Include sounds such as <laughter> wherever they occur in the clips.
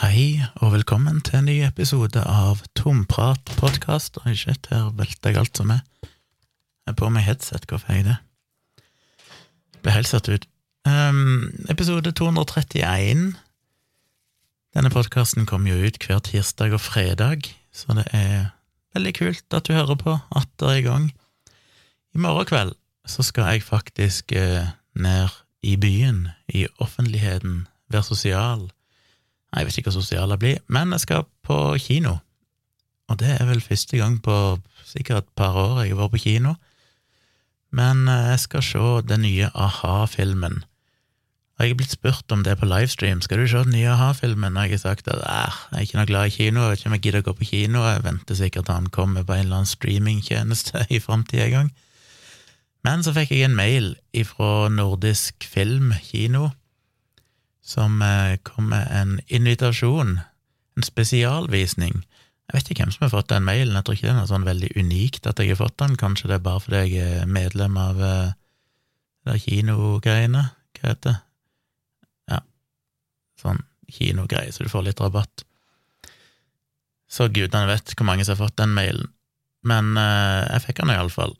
Hei, og velkommen til en ny episode av Tomprat podkast. Oi, shit, her velter jeg alt som er. Jeg er på meg headset, hvorfor er jeg det? Ble helt satt ut. Um, episode 231. Denne podkasten kommer jo ut hver tirsdag og fredag, så det er veldig kult at du hører på, at det er i gang. I morgen kveld så skal jeg faktisk uh, ned i byen, i offentligheten, være sosial jeg vet ikke hva sosiale blir, men jeg skal på kino. Og det er vel første gang på sikkert et par år jeg har vært på kino. Men eh, jeg skal se den nye a-ha-filmen. Og jeg er blitt spurt om det på livestream. Skal du se den nye a-ha-filmen? Og jeg har sagt at jeg er ikke noe glad i kino, jeg vet ikke om jeg gidder å gå på kino. Jeg venter sikkert at han kommer på en eller annen streamingtjeneste <laughs> i framtida en gang. Men så fikk jeg en mail ifra Nordisk Film Kino som eh, kom med en invitasjon, en spesialvisning. Jeg vet ikke hvem som har fått den mailen, jeg tror ikke det er sånn veldig unikt at jeg har fått den, kanskje det er bare fordi jeg er medlem av uh, det kinogreiene, hva heter det? Ja, sånn kinogreie, så du får litt rabatt. Så gudene vet hvor mange som har fått den mailen, men eh, jeg fikk den iallfall.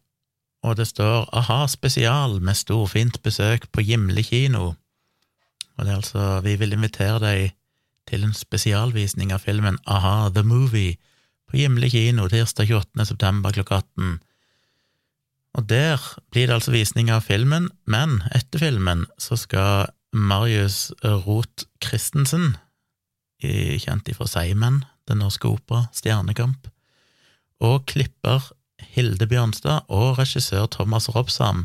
Og det står aha spesial med storfint besøk på Gimle kino og det er altså Vi vil invitere deg til en spesialvisning av filmen Aha, The Movie på Gimle kino tirsdag 28. september klokka 18. Og der blir det altså visning av filmen, men etter filmen så skal Marius Roth Christensen, kjent ifra Seimen, Den norske opera, Stjernekamp, og klipper Hilde Bjørnstad og regissør Thomas Robsam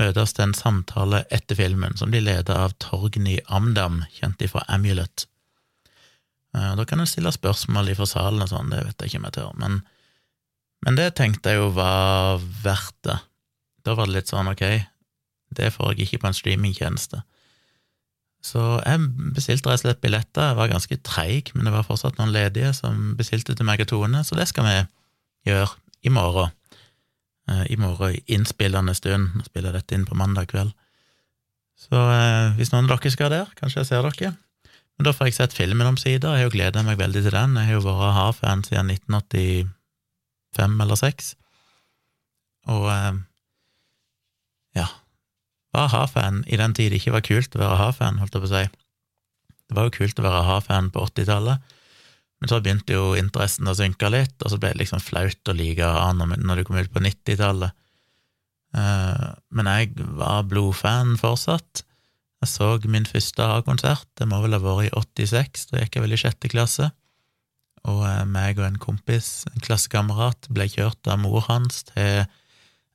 møtes til en samtale etter filmen, som blir ledet av Torgny Amdam, kjent fra Amulet. Eh, da kan en stille spørsmål fra salen og sånn, det vet jeg ikke om jeg tør, men, men det tenkte jeg jo var verdt det. Da var det litt sånn, ok, det får jeg ikke på en streamingtjeneste. Så jeg bestilte rett og slett billetter, jeg var ganske treig, men det var fortsatt noen ledige som bestilte til meg og Tone, så det skal vi gjøre i morgen. Eh, i morgen innspillende stund. Nå spiller jeg dette inn på mandag kveld. Så eh, hvis noen av dere skal der, kanskje jeg ser dere. Men da får jeg sett filmen omsider. Jeg har jo gleda meg veldig til den. Jeg har jo vært ha-fan siden 1985 eller 6. Og eh, ja Var ha-fan i den tid det ikke var kult å være ha-fan, holdt jeg på å si. Det var jo kult å være ha-fan på 80-tallet. Men så begynte jo interessen å synke litt, og så ble det liksom flaut å like han når du kom ut på 90-tallet. Eh, men jeg var blodfan fortsatt. Jeg så min første A-konsert, det må vel ha vært i 86, da gikk jeg vel i sjette klasse. Og eh, meg og en kompis, en klassekamerat, ble kjørt av mor hans til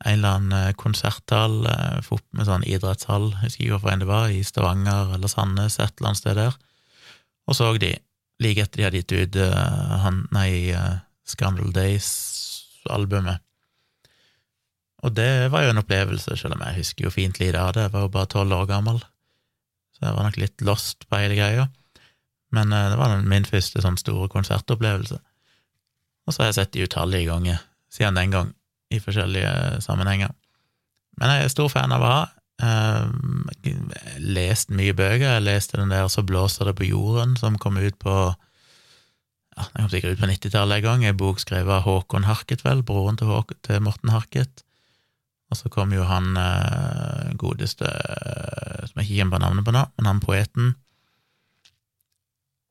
en eller annen eh, konserthall med sånn idrettshall, jeg husker ikke hvorfor en det var, i Stavanger eller Sandnes, et eller annet sted der, og så de like etter de hadde gitt ut uh, han, nei, uh, Scandal Days-albumet. Og det var jo en opplevelse, selv om jeg husker jo fint lite av det, jeg var jo bare tolv år gammel, så jeg var nok litt lost på hele greia. Men uh, det var min første sånn store konsertopplevelse. Og så har jeg sett de utallige ganger siden den gang, i forskjellige sammenhenger. Men jeg er stor fan av a-ha. Uh, lest mye bøker. Jeg leste den der Så blåser det på jorden, som kom ut på ja, den kom sikkert ut på 90-tallet en gang. En bok skrevet av Håkon Harket, vel, broren til, Håk til Morten Harket. Og så kom jo han eh, godeste, som jeg ikke kjenner navnet på nå, men han poeten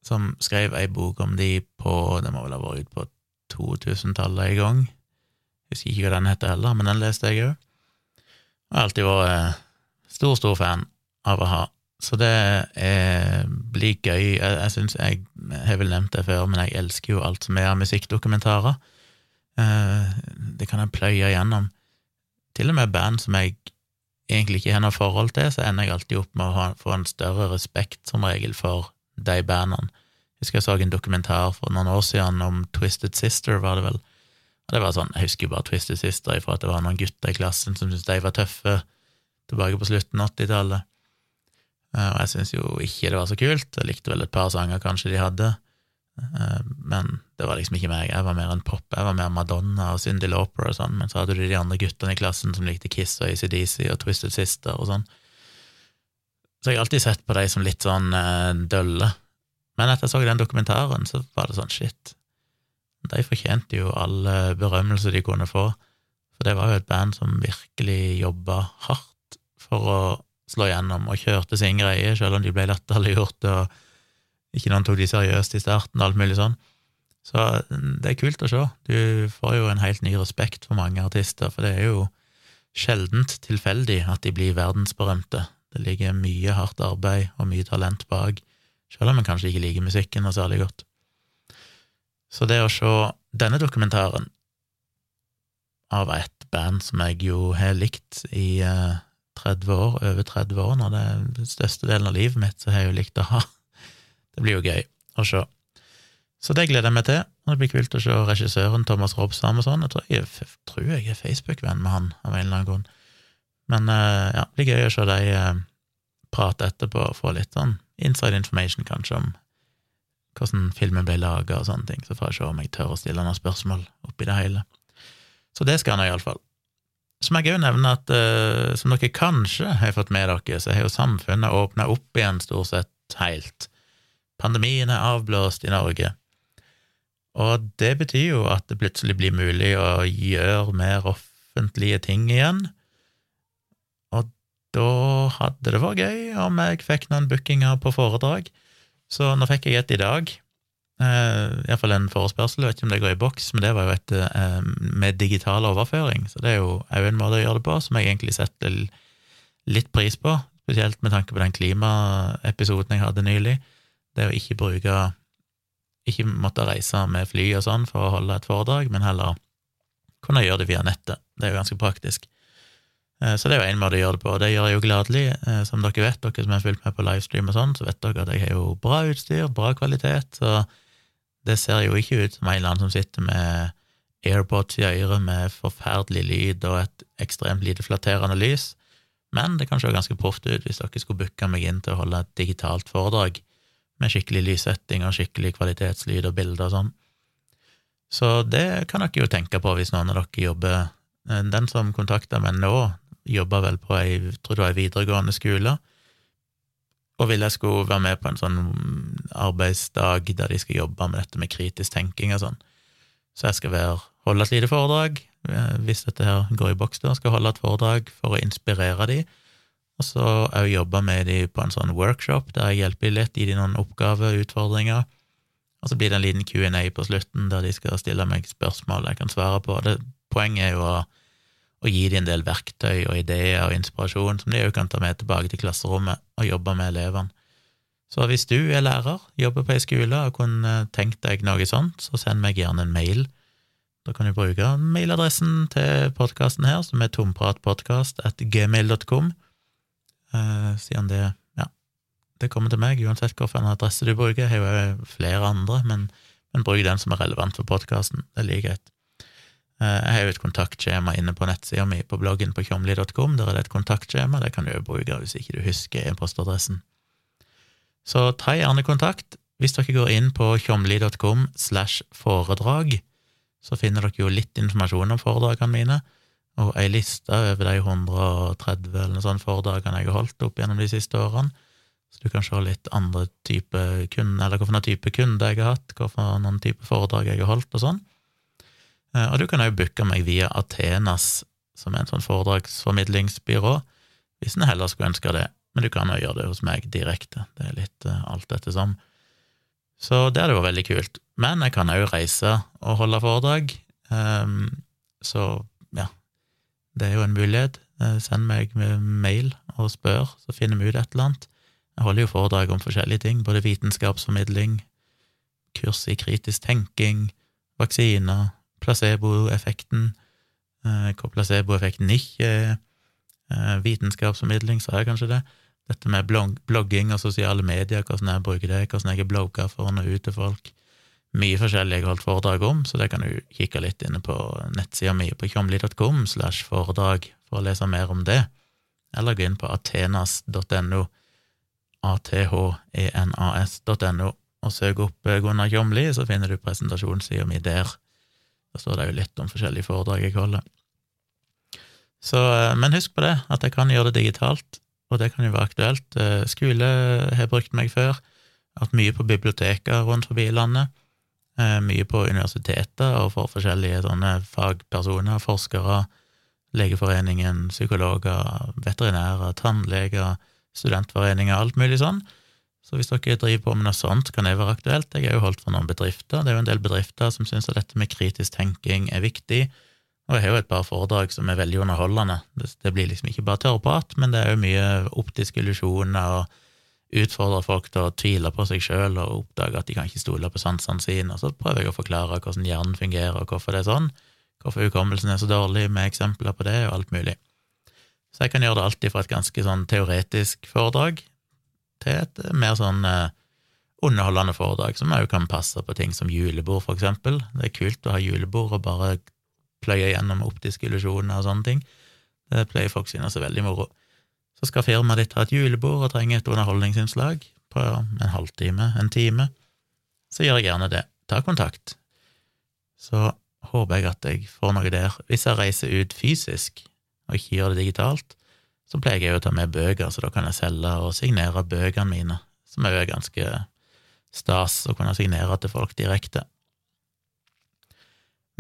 som skrev ei bok om de på Det må vel ha vært ut på 2000-tallet en gang. Jeg husker ikke hva den heter heller, men den leste jeg òg. Jeg har alltid vært uh, Stor, stor fan av å ha. Så det er, blir gøy. Jeg, jeg synes jeg, jeg har vel nevnt det før, men jeg elsker jo alt som er av musikkdokumentarer. Eh, det kan jeg pløye gjennom. Til og med band som jeg egentlig ikke har noe forhold til, så ender jeg alltid opp med å ha, få en større respekt, som regel, for de bandene. Jeg husker jeg så en dokumentar for noen år siden om Twisted Sister, var det vel. Og det var sånn, Jeg husker bare Twisted Sister ifra at det var noen gutter i klassen som syntes de var tøffe tilbake på slutten av 80-tallet. Eh, og jeg syns jo ikke det var så kult. Jeg likte vel et par sanger kanskje de hadde, eh, men det var liksom ikke meg. Jeg var mer en pop. Jeg var mer Madonna og Cyndi Lauper og sånn, men så hadde du de andre guttene i klassen som likte Kiss og ACDC og Twisted Sister og sånn. Så jeg har alltid sett på de som litt sånn uh, dølle. Men etter jeg så den dokumentaren, så var det sånn shit. De fortjente jo all berømmelse de kunne få, for det var jo et band som virkelig jobba hardt for å slå gjennom, og kjørte sin greie, selv om de ble latterliggjort, og ikke noen tok de seriøst i starten, og alt mulig sånn. Så mm, det er kult å se. Du får jo en helt ny respekt for mange artister, for det er jo sjeldent tilfeldig at de blir verdensberømte. Det ligger mye hardt arbeid og mye talent bak, selv om en kanskje ikke liker musikken noe særlig godt. Så det å se denne dokumentaren av et band som jeg jo har likt i 30 år, over 30 år når det er den største delen av livet mitt, så har jeg jo likt å ha. <laughs> Det blir jo gøy å se. Så det gleder jeg meg til. Det blir kult å se regissøren Thomas Robsam og sånn. Jeg tror jeg, tror jeg er Facebook-venn med han av en eller annen grunn. Men uh, ja, det blir gøy å se de uh, prate etterpå og få litt sånn inside information, kanskje, om hvordan filmen ble laga og sånne ting. Så får jeg se om jeg tør å stille noen spørsmål oppi det hele. Så det skal han iallfall. Så må jeg òg nevne at uh, som dere kanskje har fått med dere, så har jo samfunnet åpna opp igjen stort sett helt. Pandemien er avblåst i Norge. Og det betyr jo at det plutselig blir mulig å gjøre mer offentlige ting igjen. Og da hadde det vært gøy om jeg fikk noen bookinger på foredrag. Så nå fikk jeg et i dag, eh, iallfall en forespørsel, jeg vet ikke om det går i boks, men det var jo et eh, med digital overføring, så det er jo òg en måte å gjøre det på som jeg egentlig setter litt pris på, spesielt med tanke på den klimaepisoden jeg hadde nylig. Det å ikke bruke ikke måtte reise med fly og sånn for å holde et foredrag, men heller kunne gjøre det via nettet. Det er jo ganske praktisk. Eh, så det er jo én måte å gjøre det på, og det gjør jeg jo gladelig. Som dere vet, dere som har fulgt med på livestream og sånn, så vet dere at jeg har jo bra utstyr, bra kvalitet, så det ser jo ikke ut som en eller annen som sitter med airpods i øret med forferdelig lyd og et ekstremt lite flatterende lys, men det kan se ganske proft ut hvis dere skulle booke meg inn til å holde et digitalt foredrag med skikkelig lyssetting og skikkelig kvalitetslyd og bilder og sånn. Så det kan dere jo tenke på hvis noen av dere jobber. Eh, Den som kontakta meg nå, jobba vel på ei, ei videregående skole, og ville jeg skulle være med på en sånn arbeidsdag der de skal jobbe med dette med kritisk tenking og sånn. Så jeg skal være, holde et lite foredrag, eh, hvis dette her går i boks, da, skal holde et foredrag for å inspirere de, og så òg jobbe med de på en sånn workshop der jeg hjelper litt, gir de noen oppgaver, utfordringer. Og så blir det en liten Q&A på slutten der de skal stille meg spørsmål jeg kan svare på. Det, poenget er jo å, å gi dem en del verktøy og ideer og inspirasjon som de òg kan ta med tilbake til klasserommet og jobbe med elevene. Så hvis du er lærer, jobber på ei skole og kunne tenkt deg noe sånt, så send meg gjerne en mail. Da kan du bruke mailadressen til podkasten her, som er tompratpodkast.gmail.com. Eh, siden det ja, det kommer til meg, uansett hvilken adresse du bruker. Jeg har jo flere andre, men, men bruk den som er relevant for podkasten. Det er like greit. Uh, jeg har jo et kontaktskjema inne på nettsida mi på bloggen på tjomli.com. Der er det et kontaktskjema, det kan du jo bruke hvis ikke du husker e-postadressen. Så ta gjerne kontakt. Hvis dere går inn på tjomli.com slash foredrag, så finner dere jo litt informasjon om foredragene mine og ei liste over de 130 eller noe sånt foredragene jeg har holdt opp gjennom de siste årene. Så du kan se litt andre type kunder, eller hvilken type kunde jeg har hatt, hvilken type foredrag jeg har holdt, og sånn. Eh, og du kan òg booke meg via Athenas, som er en sånn foredragsformidlingsbyrå, hvis en heller skulle ønske det. Men du kan òg gjøre det hos meg direkte. Det er litt uh, alt ettersom. som. Så det hadde vært veldig kult. Men jeg kan òg reise og holde foredrag. Um, så ja, det er jo en mulighet. Eh, send meg mail og spør, så finner vi ut et eller annet. Jeg holder jo foredrag om forskjellige ting, både vitenskapsformidling, kurs i kritisk tenking, vaksiner, placeboeffekten, eh, hvor placeboeffekten ikke er, eh, vitenskapsformidling, sa jeg kanskje det, dette med blogging og sosiale medier, hvordan jeg bruker det, hvordan jeg er blogger for å nå ut til folk, mye forskjellig jeg har holdt foredrag om, så det kan du kikke litt inne på nettsida mi på tjomli.com slash foredrag for å lese mer om det, eller gå inn på athenas.no, athenas.no, og søk opp eh, Gunnar Tjomli, så finner du presentasjonssida mi der. Da står det jo litt om forskjellige foredrag jeg holder. Så, eh, men husk på det, at jeg kan gjøre det digitalt, og det kan jo være aktuelt. Eh, skole har brukt meg før. Vært mye på biblioteker rundt forbi landet. Eh, mye på universiteter og for forskjellige sånne fagpersoner, forskere, Legeforeningen, psykologer, veterinærer, tannleger, studentforeninger, alt mulig sånn. Så hvis dere driver på med noe sånt, kan det være aktuelt. Jeg har jo holdt for noen bedrifter. Det er jo en del bedrifter som syns at dette med kritisk tenking er viktig. Og jeg har jo et par foredrag som er veldig underholdende. Det, blir liksom ikke bare tørrprat, men det er jo mye optiske illusjoner og utfordrer folk til å tvile på seg sjøl og oppdage at de kan ikke stole på sansene sine. Og så prøver jeg å forklare hvordan hjernen fungerer, og hvorfor det er sånn, hvorfor hukommelsen er så dårlig, med eksempler på det, og alt mulig. Så jeg kan gjøre det alltid fra et ganske sånn teoretisk foredrag til et mer sånn eh, underholdende foredrag, som òg kan passe på ting som julebord, for eksempel. Det er kult å ha julebord og bare pløye gjennom optiske illusjoner og sånne ting. Det pleier folk synes er veldig moro. Så skal firmaet ditt ha et julebord og trenger et underholdningsinnslag på en halvtime, en time, så gjør jeg gjerne det. Ta kontakt. Så håper jeg at jeg får noe der. Hvis jeg reiser ut fysisk og ikke gjør det digitalt, så pleier jeg å ta med bøker, så da kan jeg selge og signere bøkene mine, som er jo ganske stas å kunne signere til folk direkte.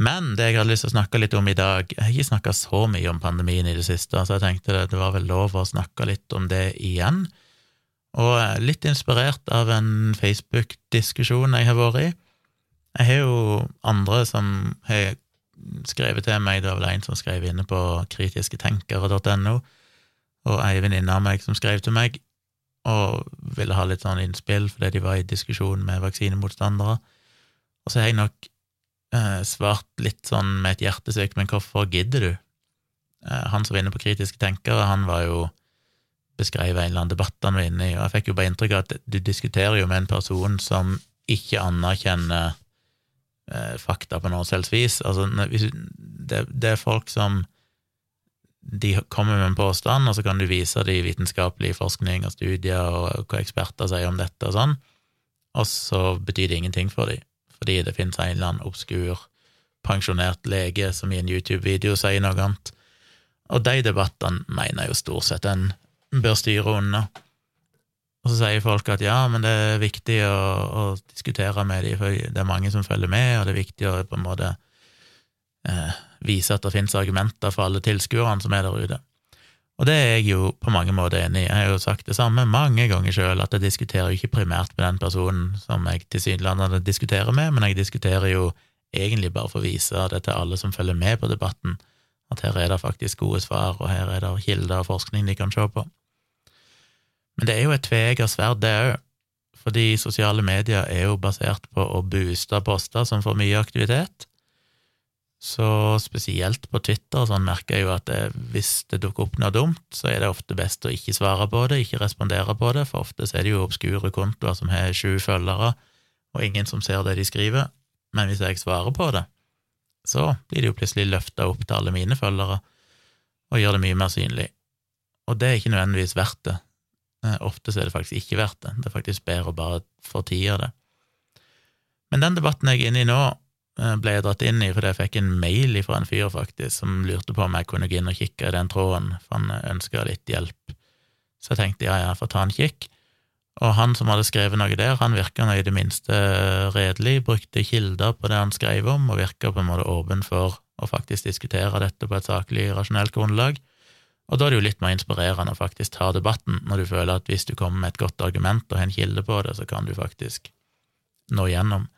Men det jeg hadde lyst til å snakke litt om i dag Jeg har ikke snakka så mye om pandemien i det siste, så jeg tenkte det var vel lov å snakke litt om det igjen. Og litt inspirert av en Facebook-diskusjon jeg har vært i. Jeg har jo andre som har skrevet til meg, det var vel en som skrev inne på kritisketenkere.no, og ei venninne av meg som skrev til meg og ville ha litt sånn innspill fordi de var i diskusjon med vaksinemotstandere. Og så har jeg nok eh, svart litt sånn med et hjertesøk, men hvorfor gidder du? Eh, han som var inne på kritiske tenkere, han var jo beskrev en eller annen debatt han var inne i, og jeg fikk jo bare inntrykk av at du diskuterer jo med en person som ikke anerkjenner eh, fakta på noe selvs vis. Altså, det, det, er folk som de kommer med en påstand, og så kan du vise det i vitenskapelig forskning og studier og hva eksperter sier om dette og sånn, og så betyr det ingenting for dem fordi det finnes en eller annen obskur, pensjonert lege som i en YouTube-video sier noe annet. Og de debattene mener jo stort sett en bør styre unna. Og så sier folk at ja, men det er viktig å, å diskutere med dem, for det er mange som følger med, og det er viktig å på en måte eh, vise at det finnes argumenter for alle tilskuerne som er der ute. Og det er jeg jo på mange måter enig i. Jeg har jo sagt det samme mange ganger sjøl, at jeg diskuterer jo ikke primært med den personen som jeg tilsynelatende diskuterer med, men jeg diskuterer jo egentlig bare for å vise det til alle som følger med på debatten, at her er det faktisk gode svar, og her er det kilder og forskning de kan se på. Men det er jo et tveegget sverd, det òg, fordi sosiale medier er jo basert på å booste poster som får mye aktivitet, så spesielt på Twitter sånn merker jeg jo at det, hvis det dukker opp noe dumt, så er det ofte best å ikke svare på det, ikke respondere på det, for ofte er det jo obskure kontoer som har sju følgere, og ingen som ser det de skriver. Men hvis jeg svarer på det, så blir det jo plutselig løfta opp til alle mine følgere, og gjør det mye mer synlig. Og det er ikke nødvendigvis verdt det. Eh, ofte er det faktisk ikke verdt det. Det er faktisk bedre å bare av det. Men den debatten jeg er inne i nå, ble jeg dratt inn i fordi jeg fikk en mail fra en fyr faktisk som lurte på om jeg kunne gå inn og kikke i den tråden, for han ønska litt hjelp. Så jeg tenkte ja, ja, får ta en kikk. Og han som hadde skrevet noe der, han virka i det minste redelig, brukte kilder på det han skrev om, og virka på en måte åpen for å faktisk diskutere dette på et saklig, rasjonelt grunnlag. Og da er det jo litt mer inspirerende å faktisk ta debatten, når du føler at hvis du kommer med et godt argument og har en kilde på det, så kan du faktisk nå gjennom.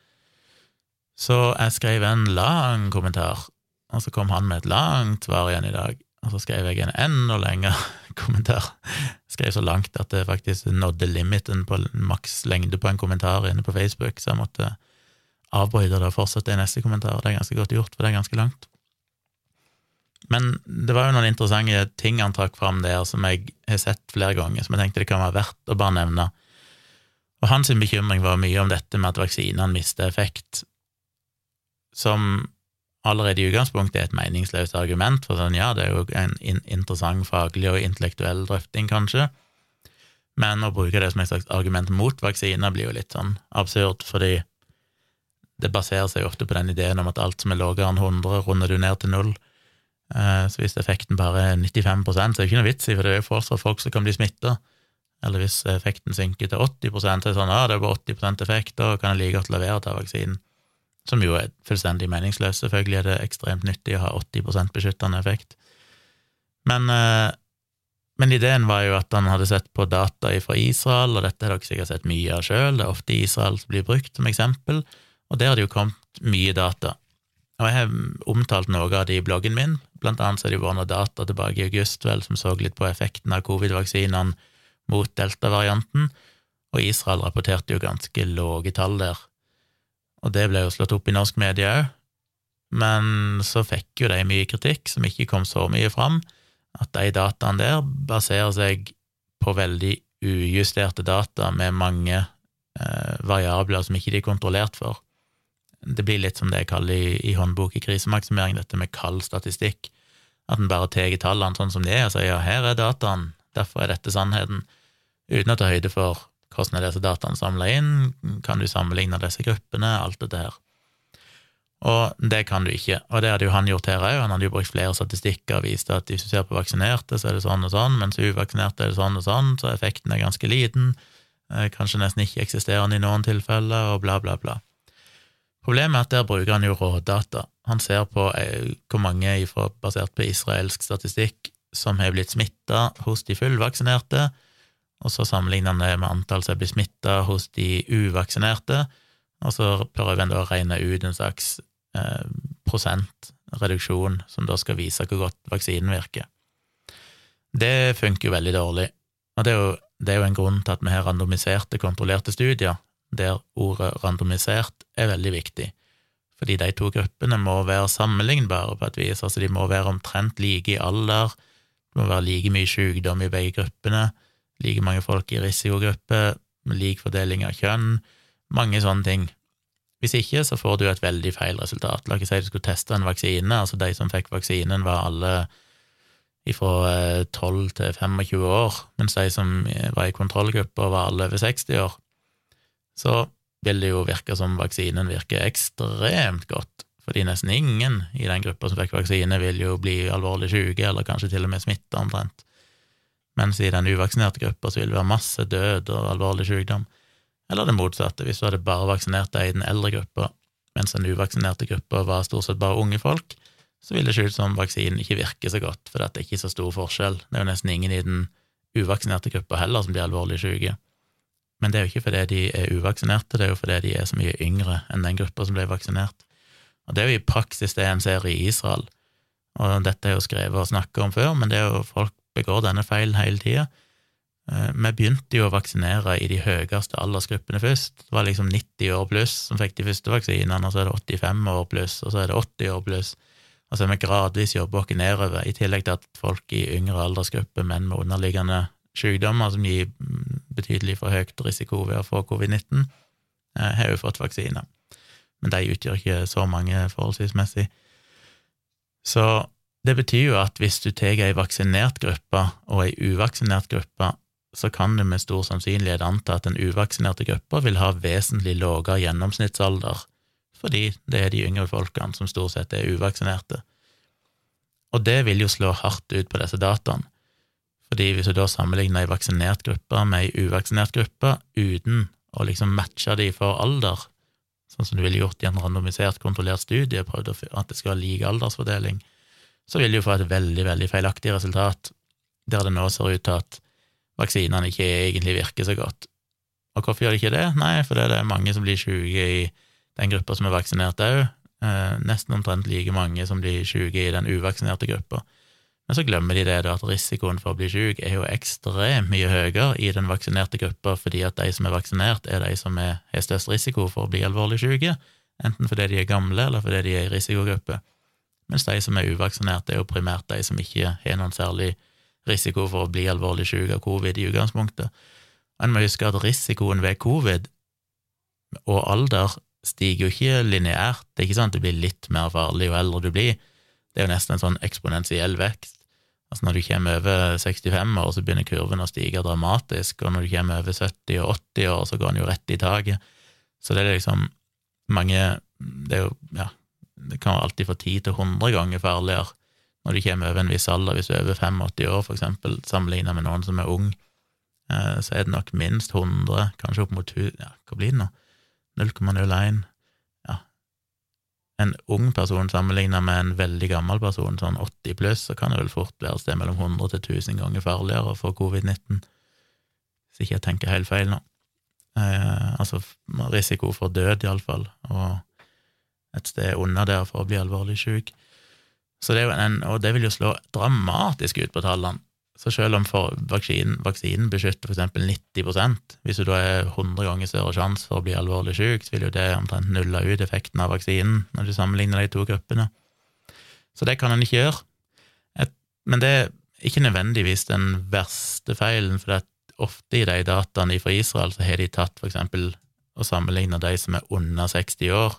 Så jeg skrev en lang kommentar, og så kom han med et langt svar igjen i dag. Og så skrev jeg en enda lengre <laughs> kommentar. Jeg skrev så langt at det faktisk nådde limiten på maks lengde på en kommentar inne på Facebook, så jeg måtte avbryte det og fortsette i neste kommentar. Det er ganske godt gjort, for det er ganske langt. Men det var jo noen interessante ting han trakk fram der som jeg har sett flere ganger, som jeg tenkte det kan være verdt å bare nevne. Og hans bekymring var mye om dette med at vaksinene mister effekt, som allerede i utgangspunktet er et meningsløst argument, for sånn, ja, det er jo en interessant faglig og intellektuell drøfting, kanskje, men å bruke det som et slags argument mot vaksiner blir jo litt sånn absurd, fordi det baserer seg ofte på den ideen om at alt som er lavere enn 100, runder du ned til null. Eh, så hvis effekten bare er 95 så er det ikke noe vits i, for det er jo fortsatt folk som kan bli smitta. eller hvis effekten synker til 80 så er det sånn ja, det er bare 80% effekt, da kan jeg like godt levere til vaksinen. Som jo er fullstendig meningsløst. Selvfølgelig er det ekstremt nyttig å ha 80% beskyttende effekt. Men, eh, men, ideen var jo at han hadde sett på data fra Israel, og dette har dere sikkert sett mye av sjøl, det er ofte Israel som blir brukt som eksempel, og der har det jo kommet mye data. Og jeg har omtalt noe av det i bloggen min, blant annet så har det vært noe data tilbake i august vel som så litt på effekten av covid-vaksinene mot delta-varianten, og Israel rapporterte jo ganske lave tall der. Og det ble jo slått opp i norsk medie òg, men så fikk jo de mye kritikk som ikke kom så mye fram, at de dataene der baserer seg på veldig ujusterte data med mange eh, variabler som ikke de er kontrollert for. Det blir litt som det jeg kaller i, i håndbok i krisemaksimering, dette med kald statistikk. At en bare tar tallene sånn som de er, og sier ja, her er dataen, derfor er dette sannheten, uten å ta høyde for hvordan er disse dataene samla inn, kan du sammenligne disse gruppene, alt dette her. Og det kan du ikke, og det hadde jo han gjort her òg, han hadde jo brukt flere statistikker og vist at hvis du ser på vaksinerte, så er det sånn og sånn, mens uvaksinerte er det sånn og sånn, så effekten er ganske liten, eh, kanskje nesten ikke eksisterende i noen tilfeller, og bla, bla, bla. Problemet er at der bruker han jo rådata. Han ser på eh, hvor mange, basert på israelsk statistikk, som har blitt smitta hos de fullvaksinerte, og så sammenligner en det med antall som blir smitta hos de uvaksinerte, og så prøver en da å regne ut en slags eh, prosentreduksjon som da skal vise hvor godt vaksinen virker. Det funker jo veldig dårlig, og det er jo, det er jo en grunn til at vi har randomiserte, kontrollerte studier, der ordet randomisert er veldig viktig, fordi de to gruppene må være sammenlignbare på et vis, altså de må være omtrent like i alder, det må være like mye sykdom i begge gruppene, like mange folk i risikogruppe, lik fordeling av kjønn, mange sånne ting. Hvis ikke, så får du et veldig feil resultat. La oss si du skulle teste en vaksine, altså de som fikk vaksinen, var alle fra 12 eh, til 25 år, mens de som var i kontrollgruppa, var alle over 60 år. Så vil det jo virke som vaksinen virker ekstremt godt, fordi nesten ingen i den gruppa som fikk vaksine, vil jo bli alvorlig syke, eller kanskje til og med smitta omtrent mens i den uvaksinerte gruppa så vil det være masse død og alvorlig sykdom. Eller det motsatte, hvis du hadde bare vaksinert deg i den eldre gruppa, mens den uvaksinerte gruppa var stort sett bare unge folk, så vil det se ut som vaksinen ikke virker så godt, for det er ikke så stor forskjell. Det er jo nesten ingen i den uvaksinerte gruppa heller som blir alvorlig syke. Men det er jo ikke fordi de er uvaksinerte, det er jo fordi de er så mye yngre enn den gruppa som ble vaksinert. Og det er jo i praksis det en ser i Israel, og dette er jo skrevet og snakket om før, men det er jo folk begår denne feilen hele tida. Eh, vi begynte jo å vaksinere i de høyeste aldersgruppene først. Det var liksom 90 år pluss som fikk de første vaksinene, og så er det 85 år pluss, og så er det 80 år pluss. Og så har vi gradvis jobber oss nedover, i tillegg til at folk i yngre aldersgrupper, menn med underliggende sykdommer som gir betydelig for høyt risiko ved å få covid-19, eh, har jo fått vaksiner. Men de utgjør ikke så mange forholdsvismessig. Så det betyr jo at hvis du tar ei vaksinert gruppe og ei uvaksinert gruppe, så kan du med stor sannsynlighet anta at den uvaksinerte gruppa vil ha vesentlig lavere gjennomsnittsalder, fordi det er de yngre folkene som stort sett er uvaksinerte. Og det vil jo slå hardt ut på disse dataene, fordi hvis du da sammenligner ei vaksinert gruppe med ei uvaksinert gruppe uten å liksom matche de for alder, sånn som du ville gjort i en randomisert, kontrollert studie, prøvd at det skal ha lik aldersfordeling, så vil de jo få et veldig, veldig feilaktig resultat, der det nå ser ut til at vaksinene ikke egentlig virker så godt. Og hvorfor gjør de ikke det? Nei, fordi det er mange som blir syke i den gruppa som er vaksinert òg, eh, nesten omtrent like mange som blir syke i den uvaksinerte gruppa. Men så glemmer de det da at risikoen for å bli syk er jo ekstremt mye høyere i den vaksinerte gruppa, fordi at de som er vaksinert, er de som har størst risiko for å bli alvorlig syke, enten fordi de er gamle eller fordi de er i risikogruppe mens de som er uvaksinerte, er jo primært de som ikke har noen særlig risiko for å bli alvorlig syk av covid i utgangspunktet. En må huske at risikoen ved covid og alder stiger jo ikke lineært. Det er ikke sånn at det blir litt mer farlig jo eldre du blir. Det er jo nesten en sånn eksponentiell vekst. Altså Når du kommer over 65 år, så begynner kurven å stige dramatisk, og når du kommer over 70 og 80 år, så går den jo rett i taket. Så det er liksom mange Det er jo ja, det kan være alltid fra 10 til 100 ganger farligere når du kommer over en viss alder, hvis du er over 85 år, for eksempel, sammenlignet med noen som er ung. eh, så er det nok minst 100, kanskje opp mot 1000 Ja, hva blir det nå? 0,01 Ja. En ung person sammenlignet med en veldig gammel person, sånn 80 pluss, så kan det vel fort være et sted mellom 100 til 1000 ganger farligere for covid-19, hvis ikke jeg tenker helt feil nå. Eh, altså risiko for død, iallfall, og et sted under der for å bli alvorlig syk. Så det en, og det vil jo slå dramatisk ut på tallene. Så selv om vaksinen, vaksinen beskytter eksempel 90 hvis du da er 100 ganger større sjanse for å bli alvorlig syk, så vil jo det omtrent nulle ut effekten av vaksinen når du sammenligner de to gruppene. Så det kan en ikke gjøre. Et, men det er ikke nødvendigvis den verste feilen, for ofte i de dataene fra Israel så har de tatt for eksempel og sammenligna de som er under 60 år,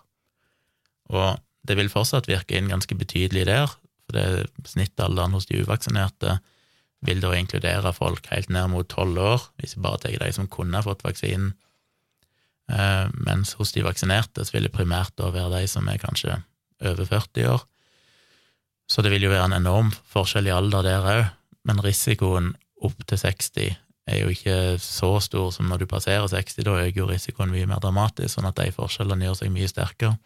og det vil fortsatt virke inn ganske betydelig der, for det snittalderen hos de uvaksinerte vil da inkludere folk helt ned mot tolv år, hvis vi bare tar de som kunne fått vaksinen, eh, mens hos de vaksinerte så vil det primært da være de som er kanskje over 40 år. Så det vil jo være en enorm forskjell i alder der òg, men risikoen opp til 60 er jo ikke så stor som når du passerer 60, da øker jo risikoen mye mer dramatisk, sånn at de forskjellene gjør seg mye sterkere.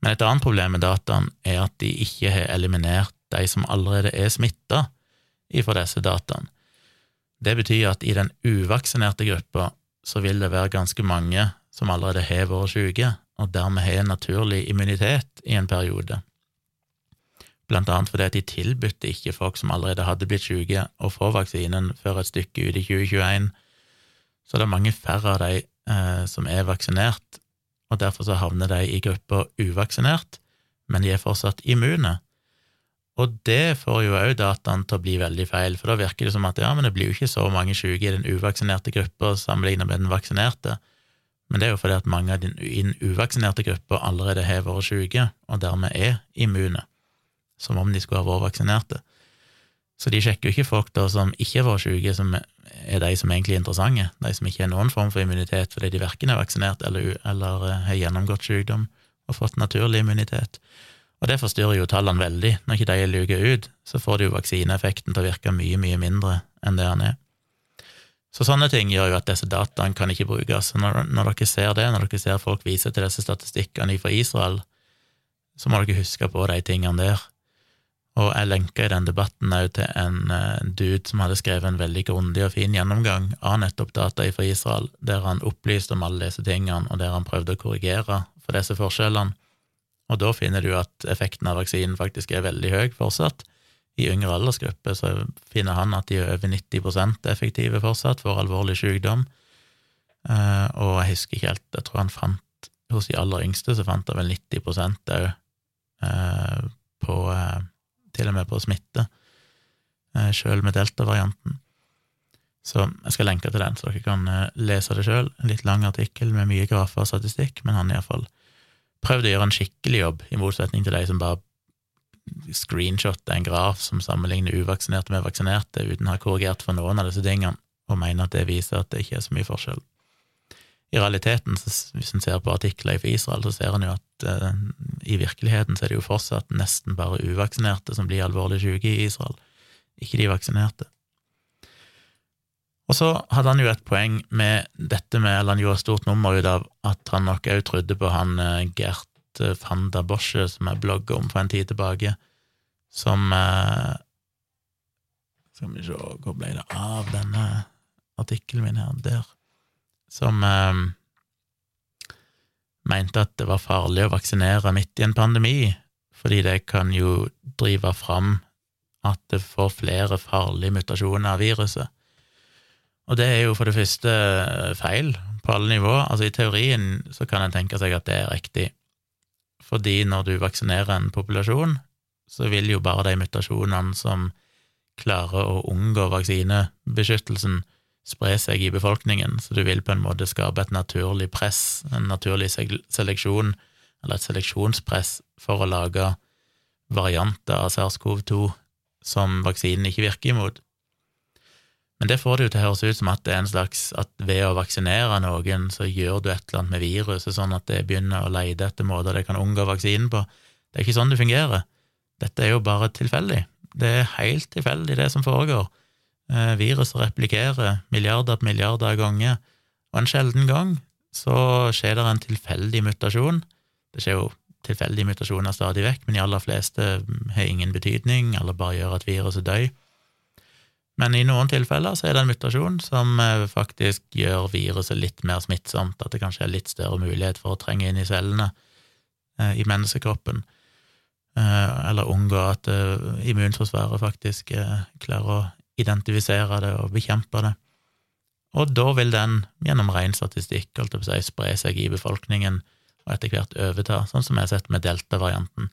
Men et annet problem med dataen er at de ikke har eliminert de som allerede er smitta ifra disse dataene. Det betyr at i den uvaksinerte gruppa så vil det være ganske mange som allerede har vært syke, og dermed har naturlig immunitet i en periode. Blant annet fordi at de tilbudte ikke folk som allerede hadde blitt syke, å få vaksinen før et stykke ut i 2021. Så det er mange færre av de eh, som er vaksinert, og derfor så havner de i gruppa uvaksinert, men de er fortsatt immune. Og det får jo òg dataen til å bli veldig feil, for da virker det som at ja, men det blir jo ikke så mange syke i den uvaksinerte gruppa sammenlignet med den vaksinerte. Men det er jo fordi at mange av i den uvaksinerte gruppa allerede har vært syke, og dermed er immune, som om de skulle ha vært vaksinerte. Så de sjekker jo ikke folk da som ikke var syke, som er de som egentlig er interessante, de som ikke har noen form for immunitet fordi de verken er vaksinert eller, eller eh, har gjennomgått sykdom og fått naturlig immunitet. Og det forstyrrer jo tallene veldig. Når ikke de er luka ut, så får du jo vaksineeffekten til å virke mye, mye mindre enn det han er. Så sånne ting gjør jo at disse dataene kan ikke brukes. Når, når dere ser det, når dere ser folk vise til disse statistikkene fra Israel, så må dere huske på de tingene der. Og jeg lenka i den debatten òg til en uh, dude som hadde skrevet en veldig grundig og fin gjennomgang av nettopp data fra Israel, der han opplyste om alle disse tingene, og der han prøvde å korrigere for disse forskjellene. Og da finner du at effekten av vaksinen faktisk er veldig høy fortsatt. I yngre aldersgrupper så finner han at de er over 90 effektive fortsatt for alvorlig sykdom. Uh, og jeg husker ikke helt, jeg tror han fant hos de aller yngste så fant han vel 90 òg uh, på til og med på smitte, eh, sjøl med delta-varianten. Så jeg skal lenke til den, så dere kan eh, lese det sjøl. En litt lang artikkel med mye grafer og statistikk, men han iallfall prøvde å gjøre en skikkelig jobb, i motsetning til de som bare screenshotter en graf som sammenligner uvaksinerte med vaksinerte, uten å ha korrigert for noen av disse tingene, og mener at det viser at det ikke er så mye forskjell. I realiteten, hvis en ser på artikler fra Israel, så ser en jo at eh, i virkeligheten så er det jo fortsatt nesten bare uvaksinerte som blir alvorlig syke i Israel, ikke de vaksinerte. Og så hadde han jo et poeng med dette med, eller han gjorde et stort nummer ut av at han nok òg trodde på han uh, Gert uh, van der Bosche, som jeg blogga om for en tid tilbake, som eh, Skal vi se, hvor ble det av denne artikkelen min her? Der som eh, mente at det var farlig å vaksinere midt i en pandemi, fordi det kan jo drive fram at det får flere farlige mutasjoner av viruset. Og det er jo for det første feil på alle nivåer. Altså I teorien så kan en tenke seg at det er riktig, fordi når du vaksinerer en populasjon, så vil jo bare de mutasjonene som klarer å unngå vaksinebeskyttelsen, spre seg i befolkningen, så du vil på en måte skape et naturlig press, en naturlig seleksjon, eller et seleksjonspress, for å lage varianter av SARS-CoV-2 som vaksinen ikke virker imot. Men det får det jo til å høres ut som at det er en slags at ved å vaksinere noen, så gjør du et eller annet med viruset, sånn at det begynner å lete etter måter det kan unngå vaksinen på. Det er ikke sånn det fungerer. Dette er jo bare tilfeldig. Det er helt tilfeldig, det som foregår. Eh, viruset replikerer milliarder på milliarder av ganger, og en sjelden gang så skjer det en tilfeldig mutasjon. Det skjer jo tilfeldige mutasjoner stadig vekk, men de aller fleste har ingen betydning, eller bare gjør at viruset dør. Men i noen tilfeller så er det en mutasjon som eh, faktisk gjør viruset litt mer smittsomt, at det kanskje er litt større mulighet for å trenge inn i cellene eh, i menneskekroppen, eller unngå at immunforsvaret faktisk klarer å identifisere det og bekjempe det. Og da vil den, gjennom ren statistikk, si, spre seg i befolkningen og etter hvert overta, sånn som jeg har sett med delta-varianten.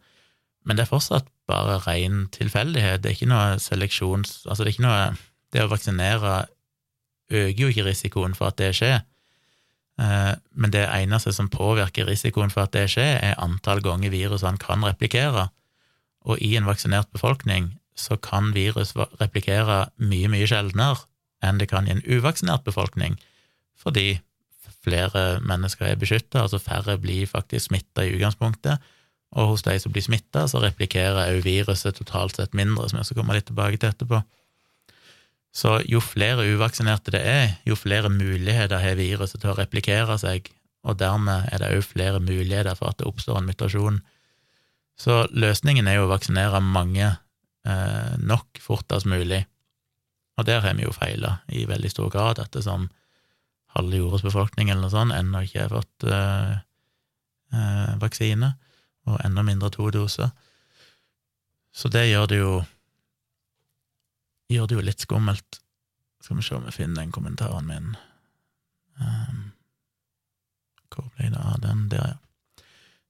Men det er fortsatt bare ren tilfeldighet, det er ikke noe seleksjons... Altså, det er ikke noe Det å vaksinere øker jo ikke risikoen for at det skjer, eh, men det eneste som påvirker risikoen for at det skjer, er antall ganger virusene kan replikere, og i en vaksinert befolkning så kan virus replikere mye, mye sjeldnere enn det kan i en uvaksinert befolkning, fordi flere mennesker er beskytta, altså færre blir faktisk smitta i utgangspunktet, og hos de som blir smitta, så replikerer òg viruset totalt sett mindre, som jeg skal komme litt tilbake til etterpå. Så jo flere uvaksinerte det er, jo flere muligheter har viruset til å replikere seg, og dermed er det òg flere muligheter for at det oppstår en mutasjon. Så løsningen er jo å vaksinere mange nok fortest mulig, og der har vi jo feila i veldig stor grad, ettersom halve jordas befolkning eller noe sånt ennå ikke har fått uh, vaksine, og enda mindre to doser. Så det gjør det jo gjør det jo litt skummelt. Skal vi se om vi finner den kommentaren min. Um, hvor ble det av den? Der, ja.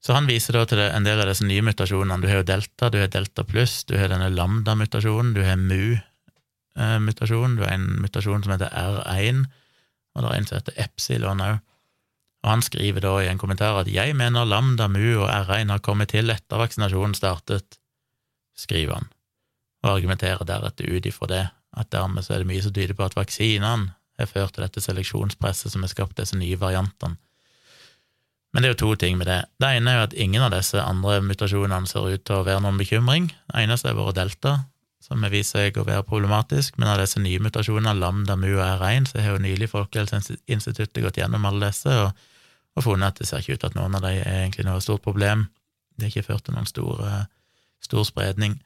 Så han viser da til en del av disse nye mutasjonene. Du har jo delta, du har delta pluss, du har denne lambda-mutasjonen, du har mu-mutasjonen. Du har en mutasjon som heter R1, og det er en som heter epsilon òg. Og han skriver da i en kommentar at 'jeg mener lambda, mu og R1 har kommet til etter vaksinasjonen startet', skriver han, og argumenterer deretter ut ifra det, at dermed så er det mye som tyder på at vaksinene har ført til dette seleksjonspresset som har skapt disse nye variantene. Men det er jo to ting med det. Det ene er jo at ingen av disse andre mutasjonene ser ut til å være noen bekymring. Det eneste er vært delta, som har vist seg å være problematisk, men av disse nye mutasjonene, lambda, mu og R1, så har jo nylig Folkehelseinstituttet gått gjennom alle disse og, og, funnet at det ser ikke ut til at noen av dem er egentlig noe stort problem. Det har ikke ført til noen stor, stor spredning.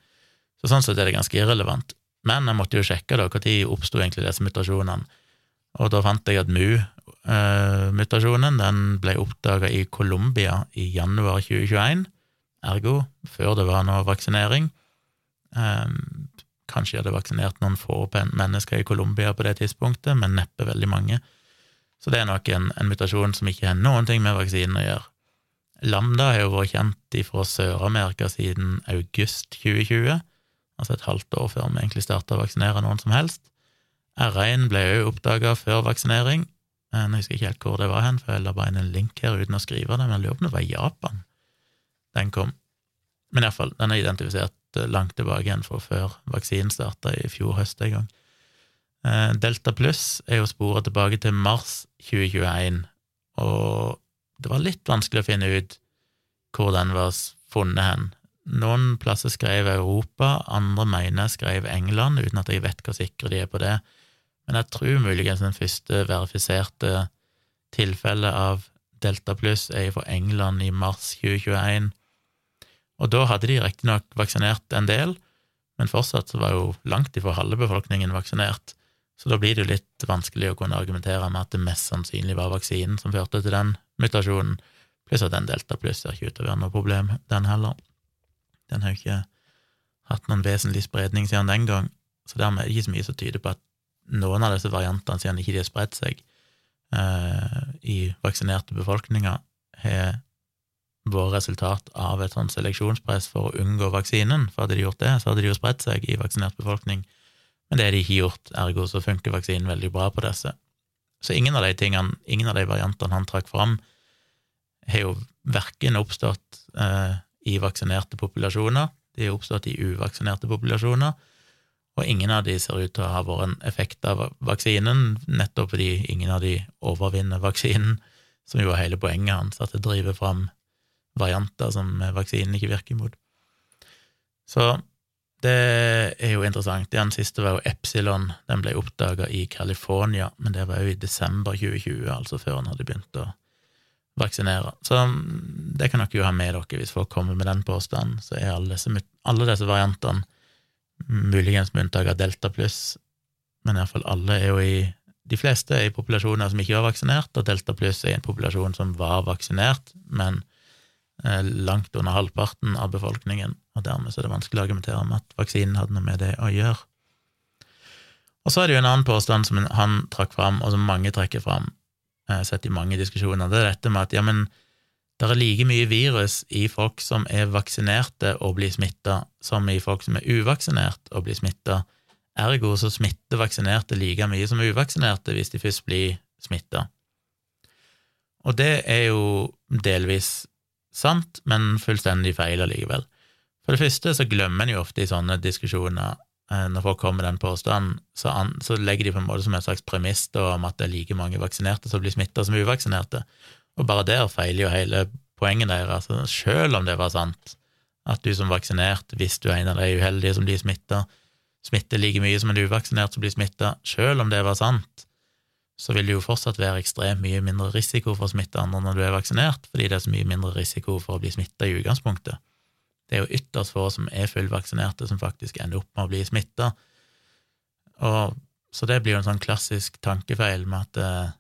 Så sånn sett er det ganske irrelevant. Men jeg måtte jo sjekke da, når oppsto egentlig disse mutasjonene, og da fant jeg at mu-mutasjonen den ble oppdaga i Colombia i januar 2021, ergo før det var noe vaksinering. Um, Kanskje de hadde vaksinert noen få mennesker i Colombia på det tidspunktet, men neppe veldig mange. Så det er nok en, en mutasjon som ikke har noen ting med vaksinen å gjøre. Lambda har jo vært kjent fra Sør-Amerika siden august 2020, altså et halvt år før vi egentlig starta å vaksinere noen som helst. R1 ble jo oppdaga før vaksinering. Jeg husker ikke helt hvor det var hen, for jeg la bare inn en link her uten å skrive det, men jeg lurer på om det var i Japan den kom. Men iallfall, den er identifisert Eh, langt tilbake igjen fra før vaksinen starta i fjor høst en gang. Eh, Delta pluss er jo sporet tilbake til mars 2021, og det var litt vanskelig å finne ut hvor den var funnet hen. Noen plasser skrev Europa, andre mener skrev England, uten at jeg vet hvor sikre de er på det. Men jeg tror muligens den første verifiserte tilfellet av Delta pluss er fra England i mars 2021. Og da hadde de riktignok vaksinert en del, men fortsatt var jo langt ifra halve befolkningen vaksinert, så da blir det jo litt vanskelig å kunne argumentere med at det mest sannsynlig var vaksinen som førte til den mutasjonen, pluss at den delta pluss ser ikke ut til å være noe problem, den heller. Den har jo ikke hatt noen vesentlig spredning siden den gang, så dermed er det ikke så mye som tyder på at noen av disse variantene, siden ikke de har spredt seg eh, i vaksinerte befolkninger, har vært resultat av et sånt seleksjonspress for å unngå vaksinen. For hadde de gjort det, så hadde de jo spredt seg i vaksinert befolkning. Men det har de ikke gjort, ergo så funker vaksinen veldig bra på disse. Så ingen av de tingene, ingen av de variantene han trakk fram, har jo verken oppstått eh, i vaksinerte populasjoner, de har oppstått i uvaksinerte populasjoner, og ingen av de ser ut til å ha vært en effekt av vaksinen, nettopp fordi ingen av de overvinner vaksinen, som jo er hele poenget hans, at det driver fram varianter som vaksinen ikke virker imot. Så det er jo interessant. Den siste var jo Epsilon. Den ble oppdaga i California, men det var jo i desember 2020, altså før han hadde begynt å vaksinere. Så det kan dere jo ha med dere hvis folk kommer med den påstanden. Så er alle alle disse variantene, muligens med unntak av delta pluss, men iallfall alle er jo i De fleste er i populasjoner som ikke var vaksinert, og delta pluss er i en populasjon som var vaksinert, men Eh, langt under halvparten av befolkningen, og dermed er det vanskelig å argumentere om at vaksinen hadde noe med det å gjøre. Og så er det jo en annen påstand som han trakk fram, og som mange trekker fram, jeg har sett i mange diskusjoner, det er dette med at ja, men det er like mye virus i folk som er vaksinerte og blir smitta, som i folk som er uvaksinert og blir smitta. Ergo så smitter vaksinerte like mye som uvaksinerte hvis de først blir smitta. Og det er jo delvis sant, men fullstendig feil allikevel. For det første så glemmer en jo ofte i sånne diskusjoner, eh, når folk kommer med den påstanden, så, an, så, legger de på en måte som en slags premiss om at det er like mange vaksinerte som blir smitta som uvaksinerte, og bare der feiler jo hele poenget deres. Altså, selv om det var sant, at du som vaksinert, hvis du er en av de uheldige som blir smitta, smitter like mye som en uvaksinert som blir smitta, selv om det var sant, så vil det jo fortsatt være ekstremt mye mindre risiko for å smitte andre når du er vaksinert, fordi det er så mye mindre risiko for å bli smitta i utgangspunktet. Det er jo ytterst få som er fullvaksinerte, som faktisk ender opp med å bli smitta. Så det blir jo en sånn klassisk tankefeil med at eh,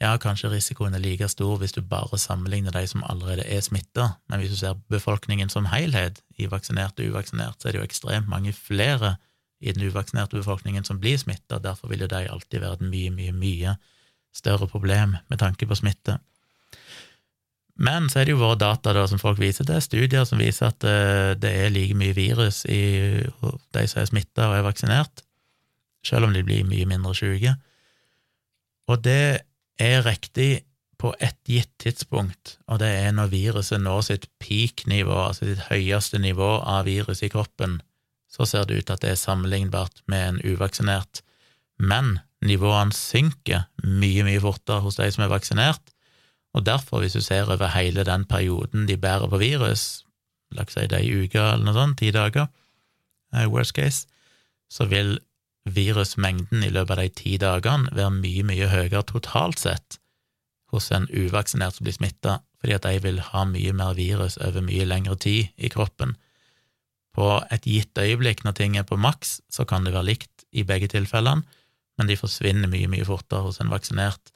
ja, kanskje risikoen er like stor hvis du bare sammenligner de som allerede er smitta, men hvis du ser befolkningen som helhet, i vaksinert og uvaksinert, så er det jo ekstremt mange flere i den uvaksinerte befolkningen som blir smitta, derfor vil jo de alltid være et mye, mye, mye større problem med tanke på smitte. Men så er det jo våre data da, som folk viser til, studier som viser at uh, det er like mye virus i de som er smitta og er vaksinert, selv om de blir mye mindre syke. Og det er riktig på et gitt tidspunkt, og det er når viruset når sitt peak-nivå, altså sitt høyeste nivå av virus i kroppen, så ser det ut til at det er sammenlignbart med en uvaksinert, men nivåene synker mye, mye fortere hos de som er vaksinert, og derfor, hvis du ser over hele den perioden de bærer på virus, la oss si det er ei uke eller noe sånt, ti dager, eh, worst case, så vil virusmengden i løpet av de ti dagene være mye, mye høyere totalt sett hos en uvaksinert som blir smitta, fordi at de vil ha mye mer virus over mye lengre tid i kroppen. På et gitt øyeblikk, når ting er på maks, så kan det være likt i begge tilfellene, men de forsvinner mye, mye fortere hos en vaksinert.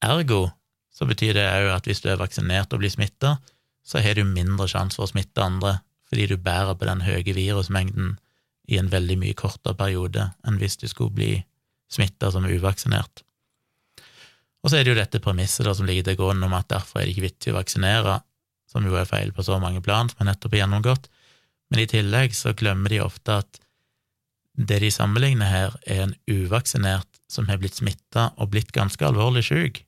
Ergo så betyr det òg at hvis du er vaksinert og blir smitta, så har du mindre sjanse for å smitte andre, fordi du bærer på den høye virusmengden i en veldig mye kortere periode enn hvis du skulle bli smitta som uvaksinert. Og så er det jo dette premisset da som ligger til grunn om at derfor er det ikke vittig å vaksinere, som jo er feil på så mange plan, som er nettopp gjennomgått, men i tillegg så glemmer de ofte at det de sammenligner her, er en uvaksinert som har blitt smitta og blitt ganske alvorlig syk.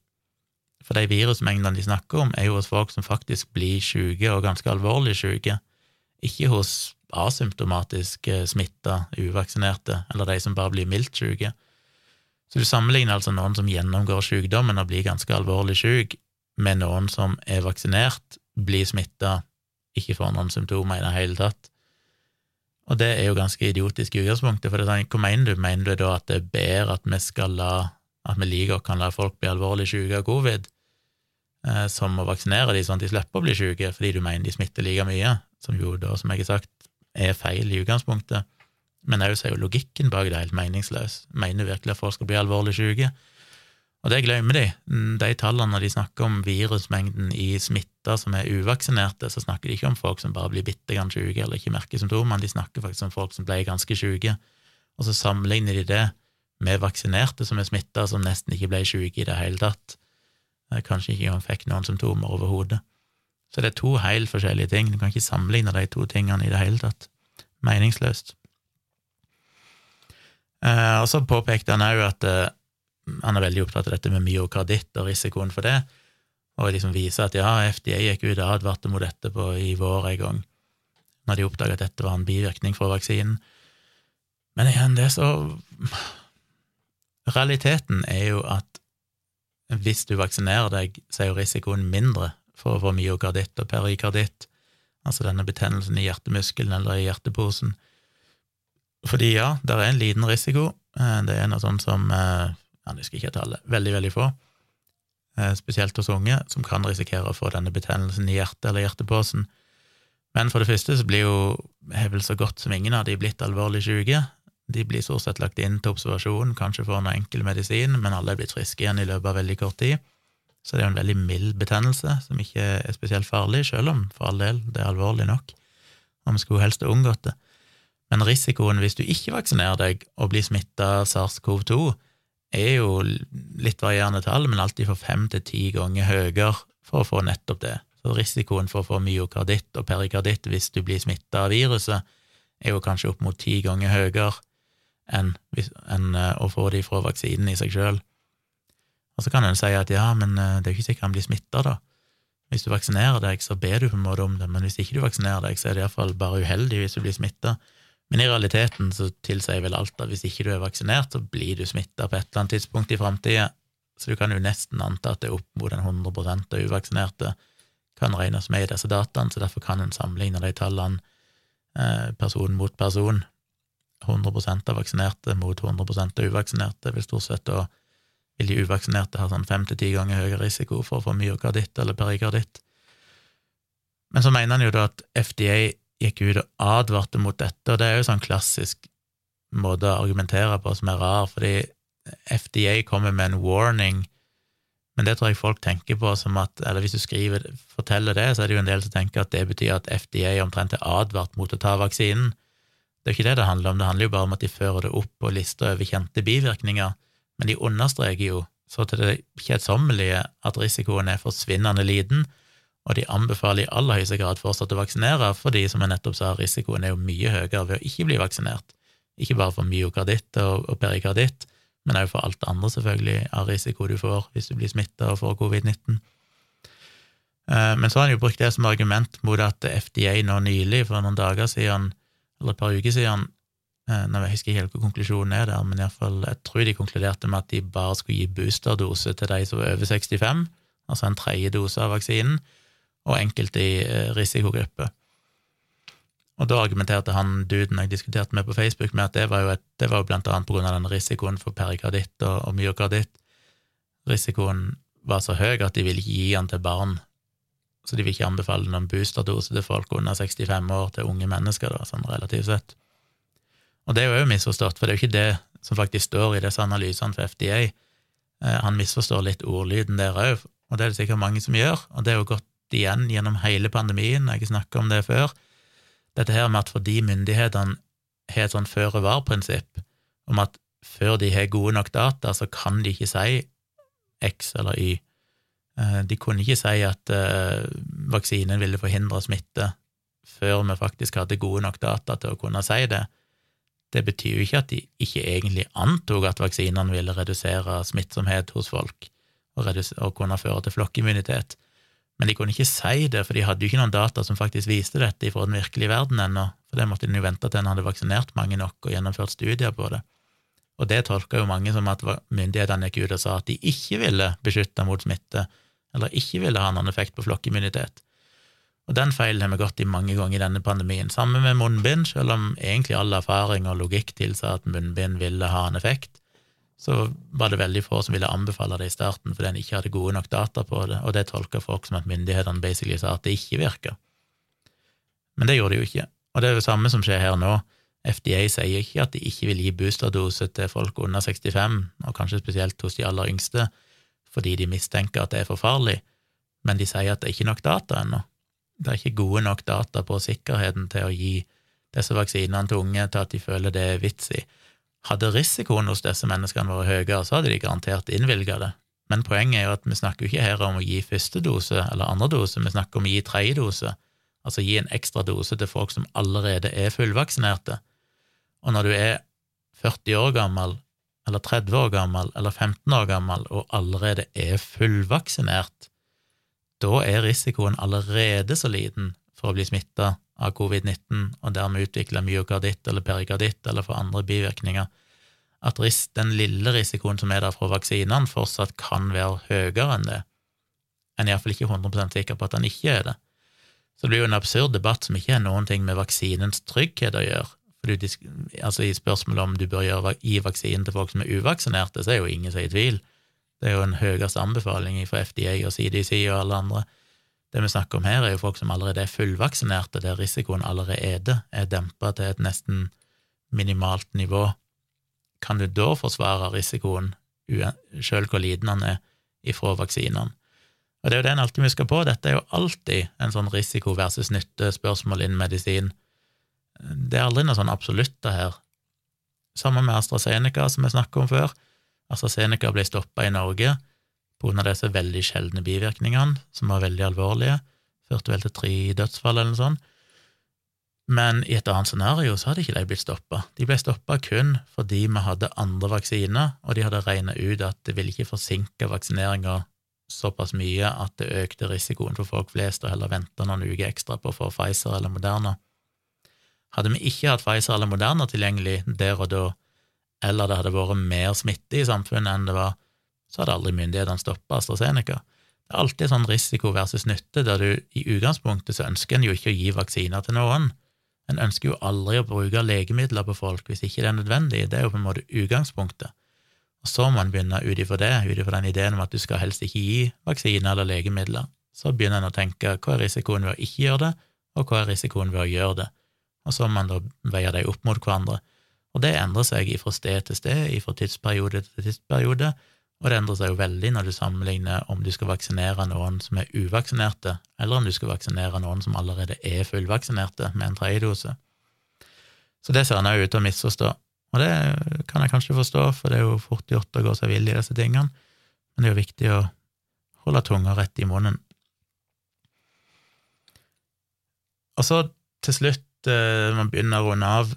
For de virusmengdene de snakker om, er jo hos folk som faktisk blir syke og ganske alvorlig syke, ikke hos asymptomatisk smitta uvaksinerte, eller de som bare blir mildt syke. Så du sammenligner altså noen som gjennomgår sykdommen og blir ganske alvorlig syk, med noen som er vaksinert, blir smitta, ikke får noen symptomer i det hele tatt. Og det er jo ganske idiotisk i utgangspunktet, for det er sånn, hva mener du? Mener du da at det er bedre at vi skal la at vi liker godt kan la folk bli alvorlig syke av covid, eh, som å vaksinere dem sånn at de slipper å bli syke, fordi du mener de smitter like mye, som jo da, som jeg har sagt, er feil i utgangspunktet. Men òg er jo logikken bak det helt meningsløs. Mener virkelig at folk skal bli alvorlig syke? Og det glemmer de. De tallene når de snakker om virusmengden i smitta som er uvaksinerte, så snakker de ikke om folk som bare blir bitte grann syke eller ikke merker symptomene, de snakker faktisk om folk som ble ganske syke, og så sammenligner de det med vaksinerte som er smitta, som nesten ikke ble syke i det hele tatt, eh, kanskje ikke engang fikk noen symptomer overhodet. Så det er to helt forskjellige ting, du kan ikke sammenligne de to tingene i det hele tatt. Meningsløst. Eh, og så påpekte han òg at eh, han er veldig opptatt av dette med myokarditt og risikoen for det, og liksom viser at ja, FDA gikk ut og advarte mot dette på, i vår en gang, når de oppdaga at dette var en bivirkning fra vaksinen. Men igjen, det er så Realiteten er jo at hvis du vaksinerer deg, så er jo risikoen mindre for å få myokarditt og perikarditt, altså denne betennelsen i hjertemuskelen eller i hjerteposen, Fordi ja, det er en liten risiko. Eh, det er noe sånt som eh, Jeg husker ikke tallet. Veldig, veldig få. Eh, spesielt hos unge, som kan risikere å få denne betennelsen i hjertet eller hjerteposen. Men for det første så blir jo hevel vel så godt som ingen av de blitt alvorlig syke. De blir stort sett lagt inn til observasjon, kanskje får noe enkel medisin, men alle er blitt friske igjen i løpet av veldig kort tid. Så det er jo en veldig mild betennelse, som ikke er spesielt farlig, selv om for all del det er alvorlig nok, og vi skulle helst ha unngått det. Men risikoen hvis du ikke vaksinerer deg og blir smitta av SARS-CoV-2, er jo litt varierende tall, men alltid for fem til ti ganger høyere for å få nettopp det. Så risikoen for å få myokarditt og perikarditt hvis du blir smitta av viruset, er jo kanskje opp mot ti ganger høyere enn, eh, å få de fra vaksinen i seg sjøl. Og så kan en si at ja, men eh, det er jo ikke sikkert han blir smitta, da. Hvis du vaksinerer deg, så ber du på en måte om det, men hvis ikke du vaksinerer deg, så er det iallfall bare uheldig hvis du blir smitta. Men i realiteten så tilsier vel alt at hvis ikke du er vaksinert, så blir du smitta på et eller annet tidspunkt i framtida. Så du kan jo nesten anta at det er opp mot en 100 av uvaksinerte kan regnes med i disse dataene, så derfor kan en sammenligne de tallene eh, person mot person. 100 av vaksinerte mot 100 av uvaksinerte vil stort sett da vil de uvaksinerte ha sånn fem til ti ganger høyere risiko for å få myokarditt eller perikarditt. Men så mener han jo da at FDA gikk ut og advarte mot dette, og det er jo sånn klassisk måte å argumentere på som er rar, fordi FDA kommer med en warning, men det tror jeg folk tenker på som at Eller hvis du skriver, forteller det, så er det jo en del som tenker at det betyr at FDA omtrent er advart mot å ta vaksinen. Det er jo ikke det det handler om, det handler jo bare om at de fører det opp på lista over kjente bivirkninger, men de understreker jo så til det kjedsommelige at risikoen er forsvinnende liten, og de anbefaler i aller høyeste grad fortsatt å vaksinere, fordi, som jeg nettopp sa, risikoen er jo mye høyere ved å ikke bli vaksinert. Ikke bare for myokarditt og, og perikarditt, men også for alt det andre, selvfølgelig, av risiko du får hvis du blir smitta og får covid-19. Eh, men så har han jo brukt det som argument mot at FDA nå nylig, for noen dager siden, eller et par uker siden, nå husker jeg ikke helt konklusjonen er der, men fall, jeg tror de konkluderte med at de bare skulle gi boosterdose til de som var over 65, altså en tredje dose av vaksinen, og enkelte i eh, risikogrupper. Og da argumenterte han duden jeg diskuterte med på Facebook, med at det var jo, et, det var jo blant annet på grunn av den risikoen for perikarditt og, og myokarditt. Risikoen var så høy at de ville gi den til barn, så de vil ikke anbefale noen boosterdose til folk under 65 år, til unge mennesker, da, sånn relativt sett. Og det er jo misforstått, for det er jo ikke det som faktisk står i disse analysene for FDA. Eh, han misforstår litt ordlyden der òg, og det er det sikkert mange som gjør, og det er jo gått igjen gjennom hele pandemien, jeg har ikke snakka om det før, dette her med at fordi myndighetene har et sånn føre-var-prinsipp om at før de har gode nok data, så kan de ikke si X eller Y. Eh, de kunne ikke si at uh, vaksinen ville forhindre smitte før vi faktisk hadde gode nok data til å kunne si det. Det betyr jo ikke at de ikke egentlig antok at vaksinene ville redusere smittsomhet hos folk og, og kunne føre til flokkimmunitet. Men de kunne ikke si det, for de hadde jo ikke noen data som faktisk viste dette fra den virkelige verden ennå, for det måtte de jo vente til en hadde vaksinert mange nok og gjennomført studier på det. Og det tolka jo mange som at myndighetene gikk ut og sa at de ikke ville beskytte mot smitte, eller ikke ville ha noen effekt på flokkimmunitet. Og den feilen har vi gått i mange ganger i denne pandemien. Sammen med munnbind, selv om egentlig all erfaring og logikk tilsa at munnbind ville ha en effekt, så var det veldig få som ville anbefale det i starten fordi en ikke hadde gode nok data på det, og det tolka folk som at myndighetene basically sa at det ikke virka. Men det gjorde de jo ikke, og det er det samme som skjer her nå. FDA sier ikke at de ikke vil gi boosterdose til folk under 65, og kanskje spesielt hos de aller yngste, fordi de mistenker at det er for farlig, men de sier at det er ikke nok data ennå. Det er ikke gode nok data på sikkerheten til å gi disse vaksinene til unge til at de føler det er vits i. Hadde risikoen hos disse menneskene vært høyere, så hadde de garantert innvilga det. Men poenget er jo at vi snakker jo ikke her om å gi første dose eller andre dose, vi snakker om å gi tredje dose, altså gi en ekstra dose til folk som allerede er fullvaksinerte. Og når du er 40 år gammel, eller 30 år gammel, eller 15 år gammel og allerede er fullvaksinert, da er risikoen allerede så liten for å bli smitta av covid-19 og dermed utvikle myokarditt eller perikarditt eller få andre bivirkninger, at den lille risikoen som er der fra vaksinene, fortsatt kan være høyere enn det. En er iallfall ikke 100 sikker på at den ikke er det. Så det blir jo en absurd debatt som ikke har noen ting med vaksinens trygghet å gjøre, For du, altså I spørsmålet om du bør gi vaksinen til folk som er uvaksinerte, så er jo ingen som i tvil. Det er jo en høyeste anbefaling fra FDA og CDC og alle andre. Det vi snakker om her, er jo folk som allerede er fullvaksinerte, der risikoen allerede er dempa til et nesten minimalt nivå. Kan du da forsvare risikoen, sjøl hvor liten han er, ifra vaksinene? Og det er jo det en alltid husker huske på, dette er jo alltid en sånn risiko versus nytte-spørsmål innen medisin. Det er aldri noe sånn absolutt, det her. Sammen med AstraZeneca, som vi snakket om før. AstraZeneca ble stoppa i Norge av disse veldig sjeldne bivirkningene, som var veldig alvorlige, førte vel til tre dødsfall eller noe sånt. Men i et annet scenario så hadde ikke de blitt stoppa. De ble stoppa kun fordi vi hadde andre vaksiner, og de hadde regna ut at det ville ikke forsinke vaksineringa såpass mye at det økte risikoen for folk flest, å heller vente noen uker ekstra på å få Pfizer eller Moderna. Hadde vi ikke hatt Pfizer eller Moderna tilgjengelig der og da, eller det hadde vært mer smitte i samfunnet enn det var, så hadde aldri myndighetene stoppa AstraZeneca. Det er alltid sånn risiko versus nytte, der du i utgangspunktet så ønsker en jo ikke å gi vaksiner til noen. En ønsker jo aldri å bruke legemidler på folk hvis ikke det er nødvendig, det er jo på en måte utgangspunktet. Og så må en begynne ut ifra det, ut ifra den ideen om at du skal helst ikke gi vaksiner eller legemidler. Så begynner en å tenke hva er risikoen ved å ikke gjøre det, og hva er risikoen ved å gjøre det, og så må man da veie dem opp mot hverandre. Og det endrer seg fra sted til sted, fra tidsperiode til tidsperiode, og det endrer seg jo veldig når du sammenligner om du skal vaksinere noen som er uvaksinerte, eller om du skal vaksinere noen som allerede er fullvaksinerte med en tredjedose. Så det ser en òg ut til å misforstå. Og det kan jeg kanskje forstå, for det er jo fort gjort å gå seg vill i disse tingene, men det er jo viktig å holde tunga rett i munnen. Og så til slutt, eh, man begynner å runde av,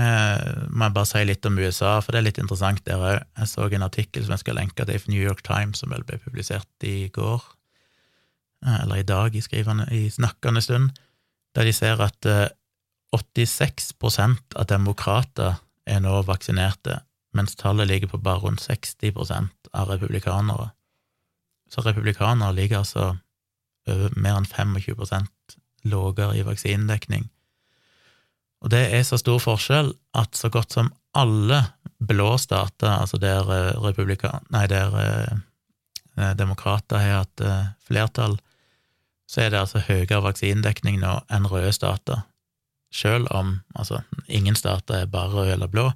eh, må jeg bare si litt om USA, for det er litt interessant der òg. Jeg så en artikkel som jeg skal lenke til fra New York Times, som vel ble publisert i går, eh, eller i dag, i, skrivende, i snakkende stund, der de ser at 86% av demokrater er nå vaksinerte, mens tallet ligger på bare rundt 60% av republikanere. Så republikanere ligger altså over mer enn 25% lavere i vaksinedekning. Og det er så stor forskjell at så godt som alle blå stater, altså der eh, republikan... Nei, der eh, eh, demokrater har hatt flertall, så er det altså høyere vaksinedekning nå enn røde stater. Sjøl om altså, ingen stater er bare røde eller blå,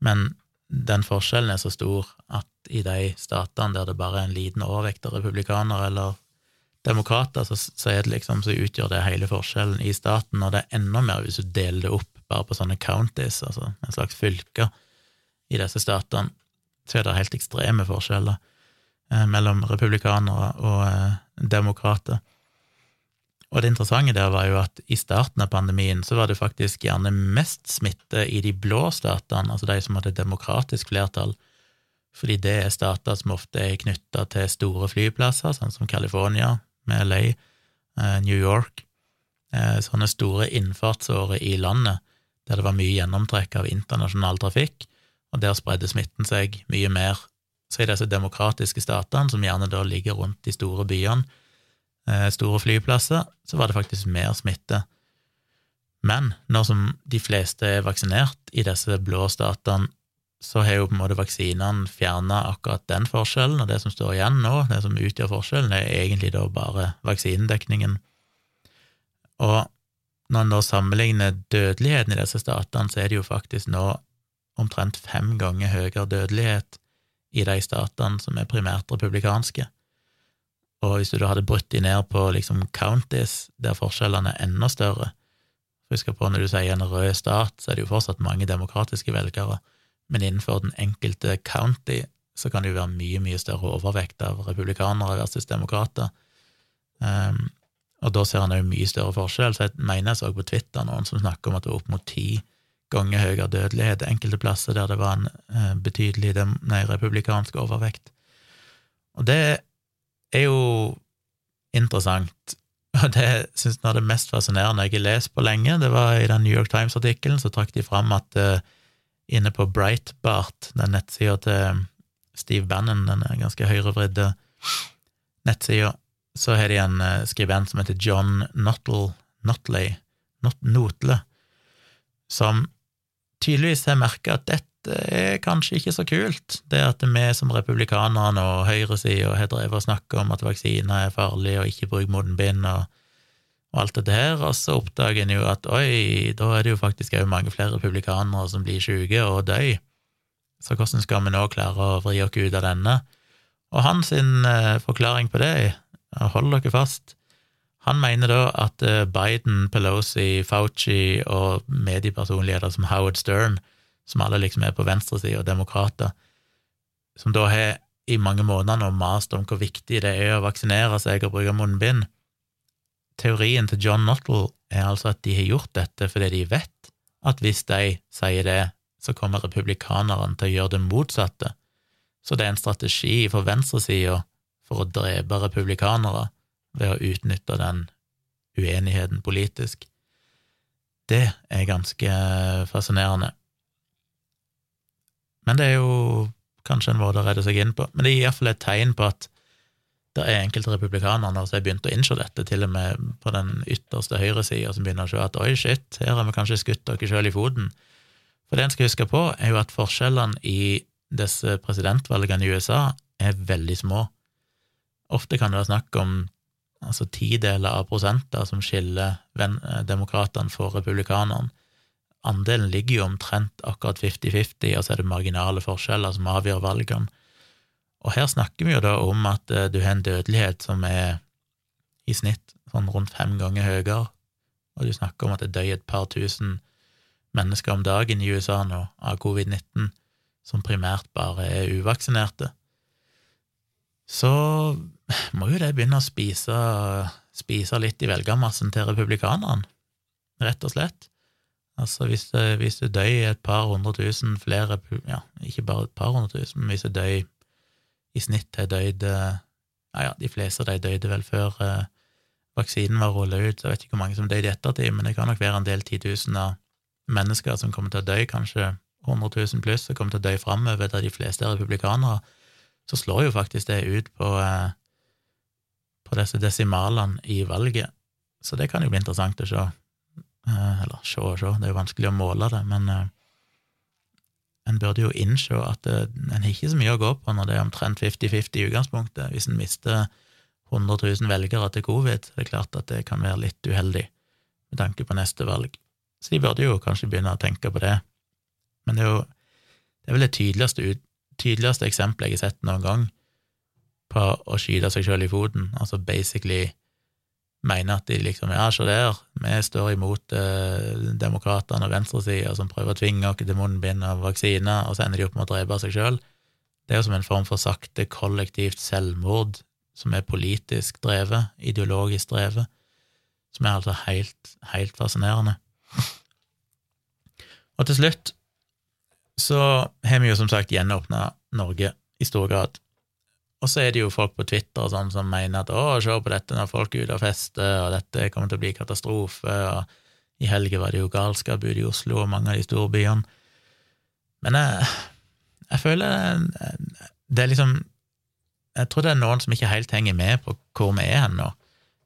men den forskjellen er så stor at i de statene der det bare er en liten overvekt av republikanere eller demokrater, så, så, er det liksom, så utgjør det hele forskjellen i staten, og det er enda mer hvis du deler det opp bare på sånne counties, altså en slags fylker i disse statene, så er det helt ekstreme forskjeller eh, mellom republikanere og eh, demokrater. Og det interessante der var jo at i starten av pandemien så var det faktisk gjerne mest smitte i de blå statene, altså de som hadde demokratisk flertall, fordi det er stater som ofte er knytta til store flyplasser, sånn som California, med LA, eh, New York, eh, sånne store innfartsårer i landet der det var mye gjennomtrekk av internasjonal trafikk, og der spredde smitten seg mye mer. Så i disse demokratiske statene, som gjerne da ligger rundt de store byene, Eh, store flyplasser, så var det faktisk mer smitte. Men nå som de fleste er vaksinert i disse blå statene, så har jo på en måte vaksinene fjerna akkurat den forskjellen, og det som står igjen nå, det som utgjør forskjellen, er egentlig da bare vaksinedekningen. Og når en da sammenligner dødeligheten i disse statene, så er det jo faktisk nå omtrent fem ganger høyere dødelighet i de statene som er primært republikanske. Og hvis du da hadde brutt de ned på liksom counties, der forskjellene er enda større Husk på når du sier en rød stat, så er det jo fortsatt mange demokratiske velgere, men innenfor den enkelte county så kan det jo være mye, mye større overvekt av republikanere versus demokrater. Um, og da ser han òg mye større forskjell. Så jeg mener jeg så på Twitter noen som snakker om at det var opp mot ti ganger høyere dødelighet enkelte plasser der det var en uh, betydelig nei, republikansk overvekt. Og det er jo interessant. <laughs> Og det syns jeg er det mest fascinerende jeg har lest på lenge. Det var i den New York Times-artikkelen, så trakk de fram at uh, inne på Breitbart, den nettsida til Steve Bannon, den er ganske høyrevridde nettsida, så har de en uh, skribent som heter John Nottle, Notley, Not, Notle, som tydeligvis har merka at dette er kanskje ikke så kult, det at vi som republikanerne og høyresida har drevet og snakka om at vaksiner er farlige og ikke bruk munnbind og, og alt dette her, og så oppdager en jo at oi, da er det jo faktisk òg mange flere republikanere som blir syke og dør, så hvordan skal vi nå klare å vri oss ut av denne? Og hans eh, forklaring på det, hold dere fast, han mener da at eh, Biden, Pelosi, Fauci og mediepersonligheter som Howard Stern, som alle liksom er på venstresida og demokrater, som da har i mange måneder nå mast om hvor viktig det er å vaksinere seg og bruke munnbind. Teorien til John Nottle er altså at de har gjort dette fordi de vet at hvis de sier det, så kommer republikanerne til å gjøre det motsatte. Så det er en strategi for venstresida for å drepe republikanere ved å utnytte den uenigheten politisk. Det er ganske fascinerende. Men det er jo kanskje en måte å redde seg inn på. Men det gir iallfall et tegn på at det er enkelte republikanere som har begynt å innse dette, til og med på den ytterste høyresida, som begynner å se at oi, shit, her har vi kanskje skutt dere sjøl i foten. For det en skal huske på, er jo at forskjellene i disse presidentvalgene i USA er veldig små. Ofte kan det være snakk om altså tideler av prosenter som skiller eh, demokratene for republikanerne. Andelen ligger jo omtrent akkurat 50-50, og så er det marginale forskjeller som avgjør valgene. Og her snakker vi jo da om at eh, du har en dødelighet som er i snitt sånn rundt fem ganger høyere, og du snakker om at det dør et par tusen mennesker om dagen i USA nå av covid-19, som primært bare er uvaksinerte så må jo det begynne å spise, spise litt i velgermassen til republikanerne, rett og slett. Altså, hvis det, hvis det døy et par hundre tusen flere Ja, ikke bare et par hundre tusen, men hvis det døy i snitt har døyd Ja, ja, de fleste av de døde vel før eh, vaksinen var rullet ut, jeg vet ikke hvor mange som døde i ettertid, men det kan nok være en del titusener mennesker som kommer til å dø, kanskje 100 000 pluss, som kommer til å dø framover, der de fleste er republikanere så slår jo faktisk det ut på, eh, på disse desimalene i valget. Så det kan jo bli interessant å se. Eh, eller se og se, det er jo vanskelig å måle det, men eh, en burde jo innse at en har ikke så mye å gå på når det er omtrent 50-50 i utgangspunktet. Hvis en mister 100 000 velgere til covid, det er klart at det kan være litt uheldig med tanke på neste valg. Så de burde jo kanskje begynne å tenke på det. Men det er jo det er vel det tydeligste tydeligste eksempelet jeg har sett noen gang på å skyte seg sjøl i foten, altså basically mener at de liksom Ja, se der, vi står imot eh, demokratene og venstresida som prøver å tvinge oss til munnbind og vaksiner, og så ender de opp med å drepe seg sjøl. Det er jo som en form for sakte, kollektivt selvmord som er politisk drevet, ideologisk drevet, som er altså helt, helt fascinerende. Og til slutt så har vi jo som sagt gjenåpna Norge i stor grad. Og så er det jo folk på Twitter og sånn som mener at å, se på dette når folk er ute og fester, og dette kommer til å bli katastrofe, og i helga var det jo galskap ute i Oslo og mange av de store byene. Men jeg, jeg føler det er liksom Jeg tror det er noen som ikke helt henger med på hvor vi er hen nå.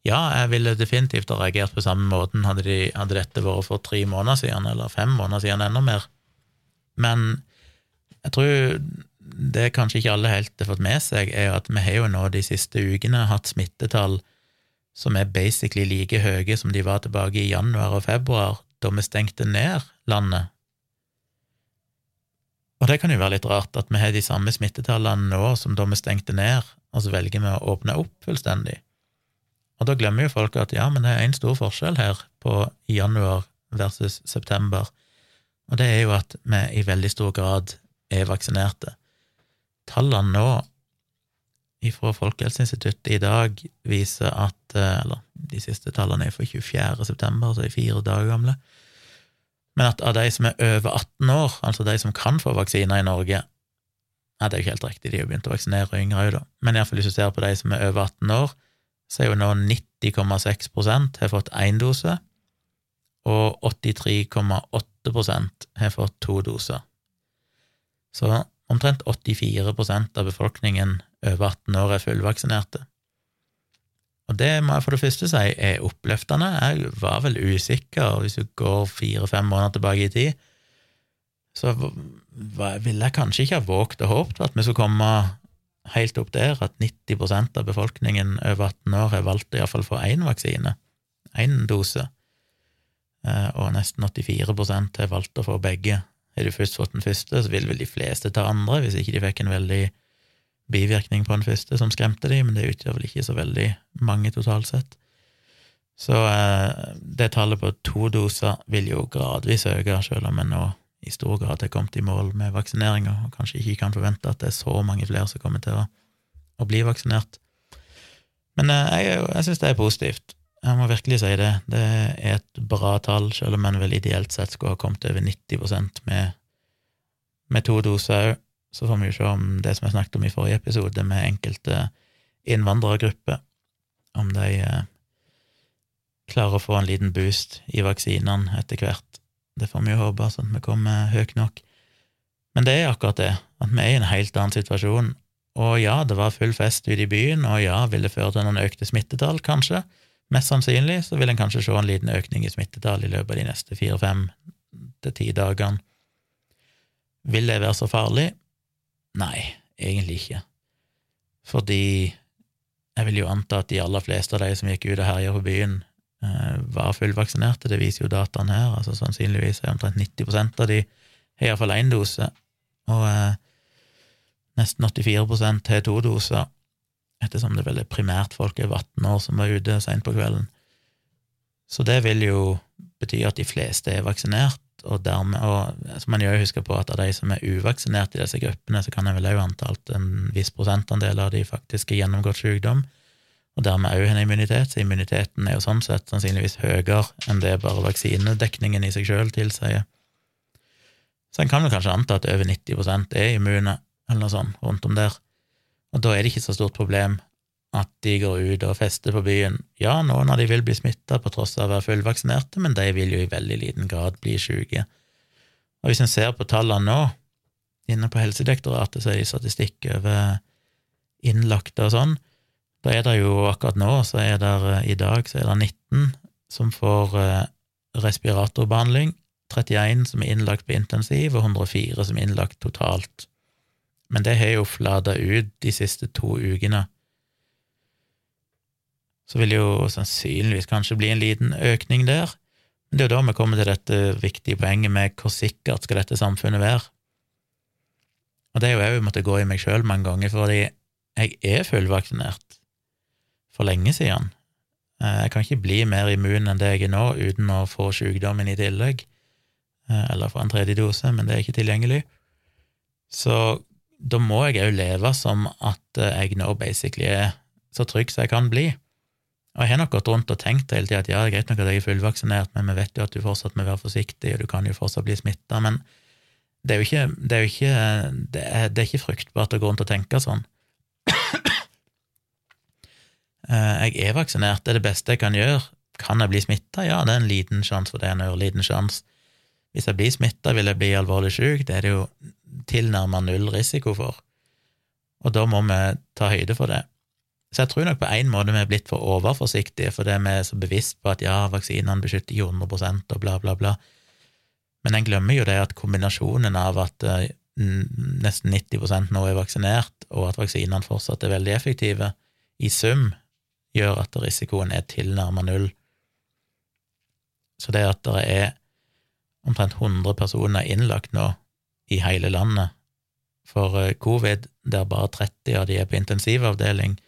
Ja, jeg ville definitivt ha reagert på samme måten hadde, de, hadde dette vært for tre måneder siden, eller fem måneder siden, enda mer. Men jeg tror det kanskje ikke alle helt har fått med seg, er at vi har jo nå de siste ukene hatt smittetall som er basically like høye som de var tilbake i januar og februar, da vi stengte ned landet. Og det kan jo være litt rart at vi har de samme smittetallene nå som da vi stengte ned, og så velger vi å åpne opp fullstendig. Og da glemmer jo folk at ja, men det er en stor forskjell her på januar versus september og det er jo at vi i veldig stor grad er vaksinerte. Tallene nå fra Folkehelseinstituttet i dag viser at eh, Eller de siste tallene er for 24. september, er fire dager gamle. Men at av de som er over 18 år, altså de som kan få vaksiner i Norge Nei, Det er jo ikke helt riktig, de har begynt å vaksinere yngre òg, da. Men iallfall hvis du ser på de som er over 18 år, så er jo nå 90,6% har fått én dose, og 83,8% har fått to doser. Så omtrent 84% av befolkningen over 18 år er fullvaksinerte. Og det må jeg for det første si er oppløftende. Jeg var vel usikker, hvis du går fire-fem måneder tilbake i tid, så ville jeg kanskje ikke ha våget og håpet at vi skulle komme helt opp der, at 90% av befolkningen over 18 år har valgt å iallfall få én vaksine, én dose, eh, og nesten 84% har valgt å få begge. Har du først fått den første, så vil vel de fleste ta andre, hvis ikke de fikk en veldig bivirkning på den første som skremte de, men det utgjør vel ikke så veldig mange totalt sett. Så eh, det tallet på to doser vil jo gradvis øke, selv om vi nå i stor grad har kommet i mål med vaksineringa, og kanskje ikke kan forvente at det er så mange flere som kommer til å, å bli vaksinert. Men eh, jeg, jeg syns det er positivt. Jeg må virkelig si det. Det er et bra tall, selv om en vel ideelt sett skulle ha kommet over 90 med, med to doser òg. Så får vi jo se om det som jeg snakket om i forrige episode, med enkelte innvandrergrupper, om de eh, klarer å få en liten boost i vaksinene etter hvert. Det får vi jo håpe, sånn at vi kommer høyt nok. Men det er akkurat det, at vi er i en helt annen situasjon. Og ja, det var full fest ute i byen, og ja, vil det føre til noen økte smittetall? Kanskje. Mest sannsynlig så vil en kanskje se en liten økning i smittetall i løpet av de neste fire-fem til ti dagene. Vil det være så farlig? Nei, egentlig ikke. Fordi jeg vil jo anta at de aller fleste av de som gikk ut og herja på byen, Eh, var fullvaksinerte. Det viser jo dataen her. altså Sannsynligvis er omtrent 90 av de har iallfall én dose, og eh, nesten 84 har to doser, ettersom det vel er primært folk over 18 år som var ute seint på kvelden. Så det vil jo bety at de fleste er vaksinert, og dermed, og så man jo huske på at av de som er uvaksinerte i disse gruppene, så kan en vel òg anta at en viss prosentandel av de faktisk har gjennomgått sykdom og dermed òg en immunitet, så immuniteten er jo sånn sett sannsynligvis høyere enn det bare vaksinedekningen i seg sjøl tilsier. Så en kan vel kanskje anta at over 90% er immune, eller noe sånt, rundt om der, og da er det ikke så stort problem at de går ut og fester på byen. Ja, noen av de vil bli smitta på tross av å være fullvaksinerte, men de vil jo i veldig liten grad bli syke. Og hvis en ser på tallene nå, inne på Helsedirektoratet, så er det statistikk over innlagte og sånn, da er det jo akkurat nå, så er det i dag, så er det 19 som får eh, respiratorbehandling, 31 som er innlagt på intensiv, og 104 som er innlagt totalt. Men det har jo flata ut de siste to ukene. Så vil jo sannsynligvis kanskje bli en liten økning der. Men det er jo da vi kommer til dette viktige poenget med hvor sikkert skal dette samfunnet være. Og det er jo jeg måtte gå i meg sjøl mange ganger, fordi jeg er fullvaksinert for lenge siden. Eh, jeg kan ikke bli mer immun enn det jeg er nå, uten å få sykdommen i tillegg, eh, eller få en tredje dose, men det er ikke tilgjengelig. Så da må jeg òg leve som at jeg nå basically er så trygg som jeg kan bli. Og jeg har nok gått rundt og tenkt hele tida at ja, det er greit nok at jeg er fullvaksinert, men vi vet jo at du fortsatt må være forsiktig, og du kan jo fortsatt bli smitta, men det er jo ikke, det er, ikke, det er, det er ikke fruktbart å gå rundt og tenke sånn. Eh, jeg er vaksinert, det er det beste jeg kan gjøre. Kan jeg bli smitta? Ja, det er en liten sjanse for det, en ørliten sjanse. Hvis jeg blir smitta, vil jeg bli alvorlig syk. Det er det jo tilnærma null risiko for. Og da må vi ta høyde for det. Så jeg tror nok på en måte vi er blitt for overforsiktige, fordi vi er så bevisst på at ja, vaksinene beskytter ikke 100% og bla, bla, bla. Men en glemmer jo det at kombinasjonen av at uh, nesten 90% nå er vaksinert, og at vaksinene fortsatt er veldig effektive, i sum gjør at risikoen er tilnærma null. Så det at det er omtrent 100 personer innlagt nå i hele landet for eh, covid, der bare 30 av de er på intensivavdeling,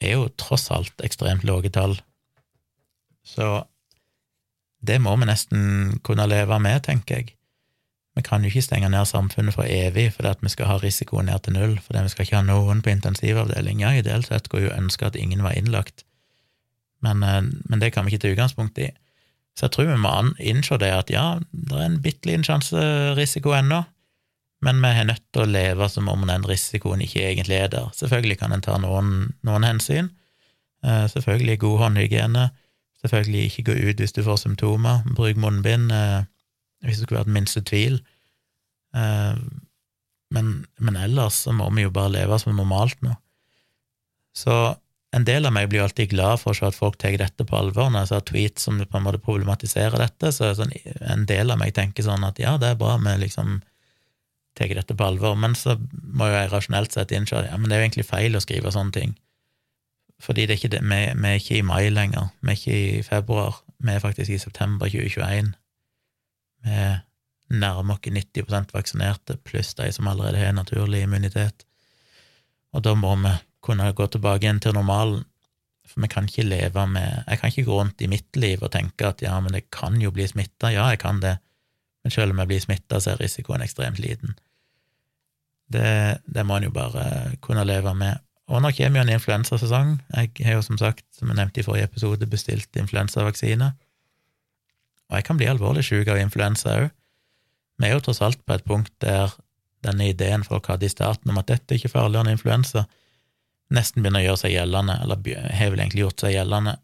er jo tross alt ekstremt lave tall. Så det må vi nesten kunne leve med, tenker jeg. Vi kan jo ikke stenge ned samfunnet for evig fordi at vi skal ha risiko ned til null, fordi vi skal ikke ha noen på intensivavdeling. Ja, ideelt sett skulle jo ønske at ingen var innlagt, men, eh, men, det kan vi ikke ta utgangspunkt i. Så jeg tror vi må innse det at ja, det er en bitte liten sjanserisiko ennå, men vi er nødt til å leve som om den risikoen ikke egentlig er der. Selvfølgelig kan en ta noen, noen hensyn. Eh, selvfølgelig god håndhygiene. Selvfølgelig ikke gå ut hvis du får symptomer. Bruk munnbind. Eh, hvis det skulle vært minste tvil. Eh, men, men, ellers så må vi jo bare leve som normalt nå. Så en del av meg blir alltid glad for å se at folk tar dette på alvor. Når jeg ser tweets som på en måte problematiserer dette, så sånn, en del av meg tenker sånn at ja, det er bra vi liksom tar dette på alvor, men så må jo jeg rasjonelt sett innse at ja, men det er jo egentlig feil å skrive sånne ting. Fordi det er ikke det, vi, vi er ikke i mai lenger, vi er ikke i februar, vi er faktisk i september 2021. Vi nærmer oss 90% vaksinerte, pluss de som allerede har naturlig immunitet. Og da må vi kunne gå tilbake igjen til normalen. For vi kan ikke leve med Jeg kan ikke gå rundt i mitt liv og tenke at ja, men jeg kan jo bli smitta. Ja, jeg kan det, men selv om jeg blir smitta, så er risikoen ekstremt liten. Det, det må en jo bare kunne leve med. Og nå kommer jo en influensasesong. Jeg har jo som sagt, som jeg nevnte i forrige episode, bestilt influensavaksine. Og jeg kan bli alvorlig syk av influensa òg. Vi er jo tross alt på et punkt der denne ideen folk hadde i starten om at dette er ikke farligere enn influensa, nesten begynner å gjøre seg gjeldende, eller har vel egentlig gjort seg gjeldende.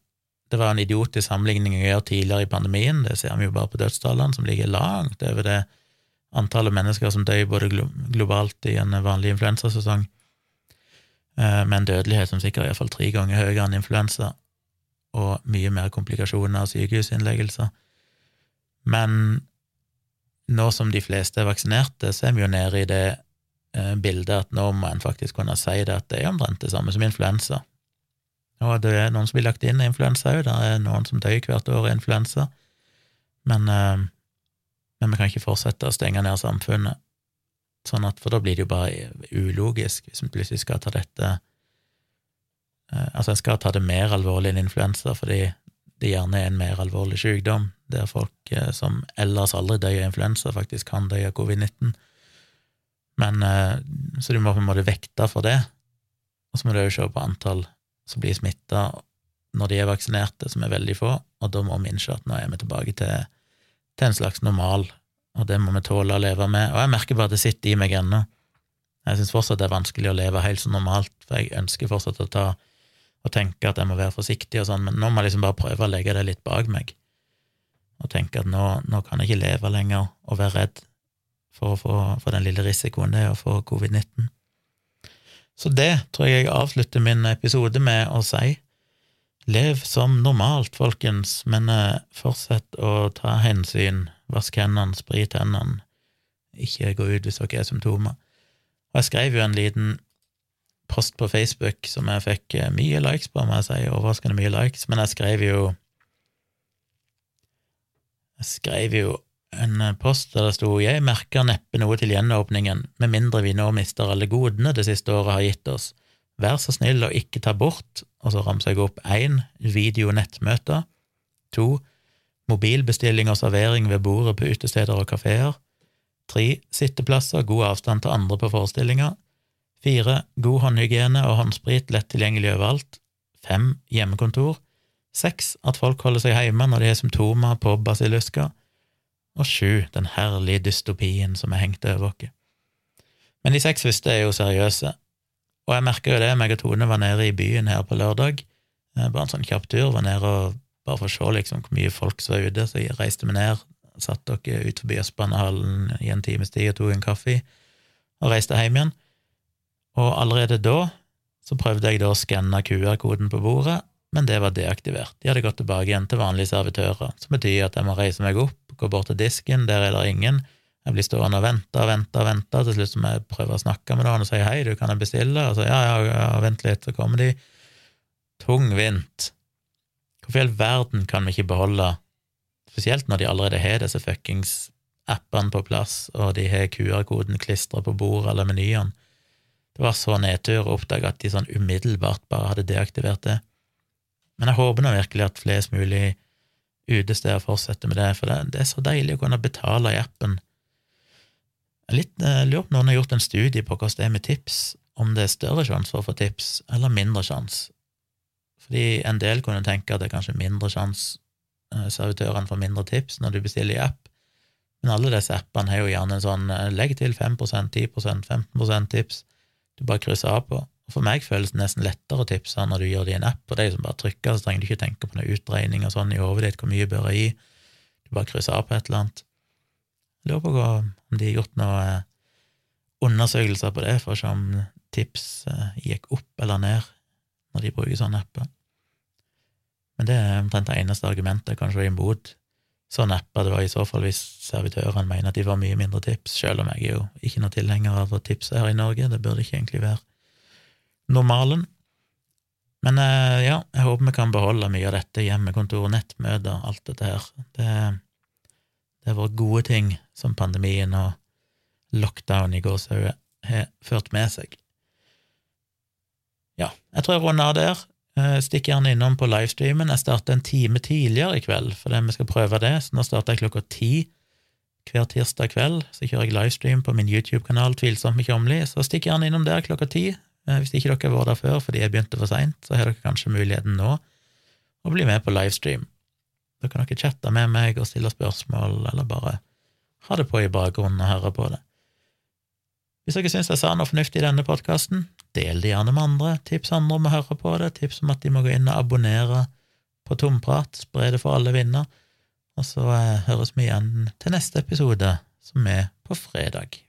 Det var en idiotisk sammenligning å gjøre tidligere i pandemien, det ser vi jo bare på dødstallene, som ligger langt over det antallet mennesker som dør både globalt i en vanlig influensasesong, eh, med en dødelighet som sikkert er iallfall tre ganger høyere enn influensa, og mye mer komplikasjoner og sykehusinnleggelser. Men nå som de fleste er vaksinerte, så er vi jo nede i det bildet at nå må en faktisk kunne si det at det er omtrent det samme som influensa. Og det er noen som blir lagt inn i influensa òg, det er noen som dør hvert år i influensa, men, eh, men vi kan ikke fortsette å stenge ned samfunnet, sånn at, for da blir det jo bare ulogisk hvis vi plutselig skal ta dette eh, Altså, en skal ta det mer alvorlig enn influensa, fordi det gjerne er en mer alvorlig sykdom, der folk eh, som ellers aldri dør av influensa, faktisk kan dø av covid-19. Men eh, Så du må på en måte vekte for det, og så må du òg se på antall som blir smitta når de er vaksinerte, som er veldig få, og da må vi innse at nå er vi tilbake til, til en slags normal, og det må vi tåle å leve med. Og jeg merker bare at det sitter i meg ennå. Jeg syns fortsatt det er vanskelig å leve helt så normalt, for jeg ønsker fortsatt å ta og tenke at jeg må være forsiktig og sånn, men nå må jeg liksom bare prøve å legge det litt bak meg, og tenke at nå, nå kan jeg ikke leve lenger og være redd for, å få, for den lille risikoen det er å få covid-19. Så det tror jeg jeg avslutter min episode med å si. Lev som normalt, folkens, men eh, fortsett å ta hensyn, vask hendene, sprit hendene, ikke gå ut hvis dere har symptomer. Og jeg skrev jo en liten post på Facebook som jeg fikk eh, mye likes på, må jeg si, overraskende mye likes, men jeg skrev jo Jeg skrev jo en post der det sto Jeg merker neppe noe til gjenåpningen, med mindre vi nå mister alle godene det siste året har gitt oss. Vær så snill å ikke ta bort, og så ramser jeg opp én, videonettmøter, to, mobilbestilling og servering ved bordet på utesteder og kafeer, tre, sitteplasser, god avstand til andre på forestillinger, Fire, god håndhygiene og håndsprit lett tilgjengelig overalt. Fem, hjemmekontor. Seks, at folk holder seg hjemme når de har symptomer på basilluska. Og sju, den herlige dystopien som er hengt over oss. Men de seks første er jo seriøse, og jeg merker jo det, meg og Tone var nede i byen her på lørdag, eh, bare en sånn kjapp tur, var nede og bare for å se liksom hvor mye folk som var ute, så jeg reiste meg ned, satt dere ut forbi Østbanehallen i en times tid og tok en kaffe, og reiste hjem igjen. Og allerede da så prøvde jeg da å skanne QR-koden på bordet, men det var deaktivert. De hadde gått tilbake igjen til vanlige servitører, som betyr at jeg må reise meg opp, gå bort til disken, der er det ingen. Jeg blir stående og vente og vente og vente, til slutt må jeg prøve å snakke med noen og si hei, du, kan jeg bestille? Og så ja, ja, ja, vent litt, så kommer de. Tungvint. Hvorfor i all verden kan vi ikke beholde, spesielt når de allerede har disse fuckings appene på plass, og de har QR-koden klistra på bordet eller menyene, det var så nedtur å oppdage at de sånn umiddelbart bare hadde deaktivert det. Men jeg håper nå virkelig at flest mulig utesteder fortsetter med det, for det, det, er så deilig å kunne betale i appen. Jeg eh, lurer på noen har gjort en studie på hvordan det er med tips, om det er større sjanse for å få tips, eller mindre sjanse. Fordi en del kunne tenke at det er kanskje mindre sjanse eh, servitørene får mindre tips når du bestiller i app, men alle disse appene har jo gjerne en sånn eh, legg til 5 10% 15% tips, du bare krysser av på. For meg føles det nesten lettere å tipse når du gjør det i en app, og det er som bare trykker, så trenger du ikke tenke på noe utregning og sånn i hodet ditt, hvor mye bør jeg gi, du bare krysser av på et eller annet. Jeg lurer på om de har gjort noen eh, undersøkelser på det, for å se om tips eh, gikk opp eller ned når de bruker sånne apper. Men det er omtrent det eneste argumentet kanskje imot sånne apper. Det var i så fall hvis servitørene mener at de får mye mindre tips, selv om jeg er jo ikke noe tilhenger av å tipse her i Norge, det burde ikke egentlig være normalen. Men eh, ja, jeg håper vi kan beholde mye av dette hjemmekontor, nettmøter, alt dette her. Det, det har vært gode ting som pandemien og lockdown i gåsehauget har ført med seg. Ja, jeg tror jeg runder av der. Eh, stikk gjerne innom på livestreamen. Jeg starter en time tidligere i kveld fordi vi skal prøve det, så nå starter jeg klokka ti hver tirsdag kveld. Så kjører jeg livestream på min YouTube-kanal Tvilsomt med Kjomli, så stikk gjerne innom der klokka ti. Eh, hvis ikke dere vært der før fordi jeg begynte for seint, så har dere kanskje muligheten nå å bli med på livestream. Da kan dere chatte med meg og stille spørsmål, eller bare ha det på i bakgrunnen og høre på det. Hvis dere syns jeg sa noe fornuftig i denne podkasten, del det gjerne med andre, tips andre om å høre på det, tips om at de må gå inn og abonnere på Tomprat, spre det for alle vinner, og så eh, høres vi igjen til neste episode, som er på fredag.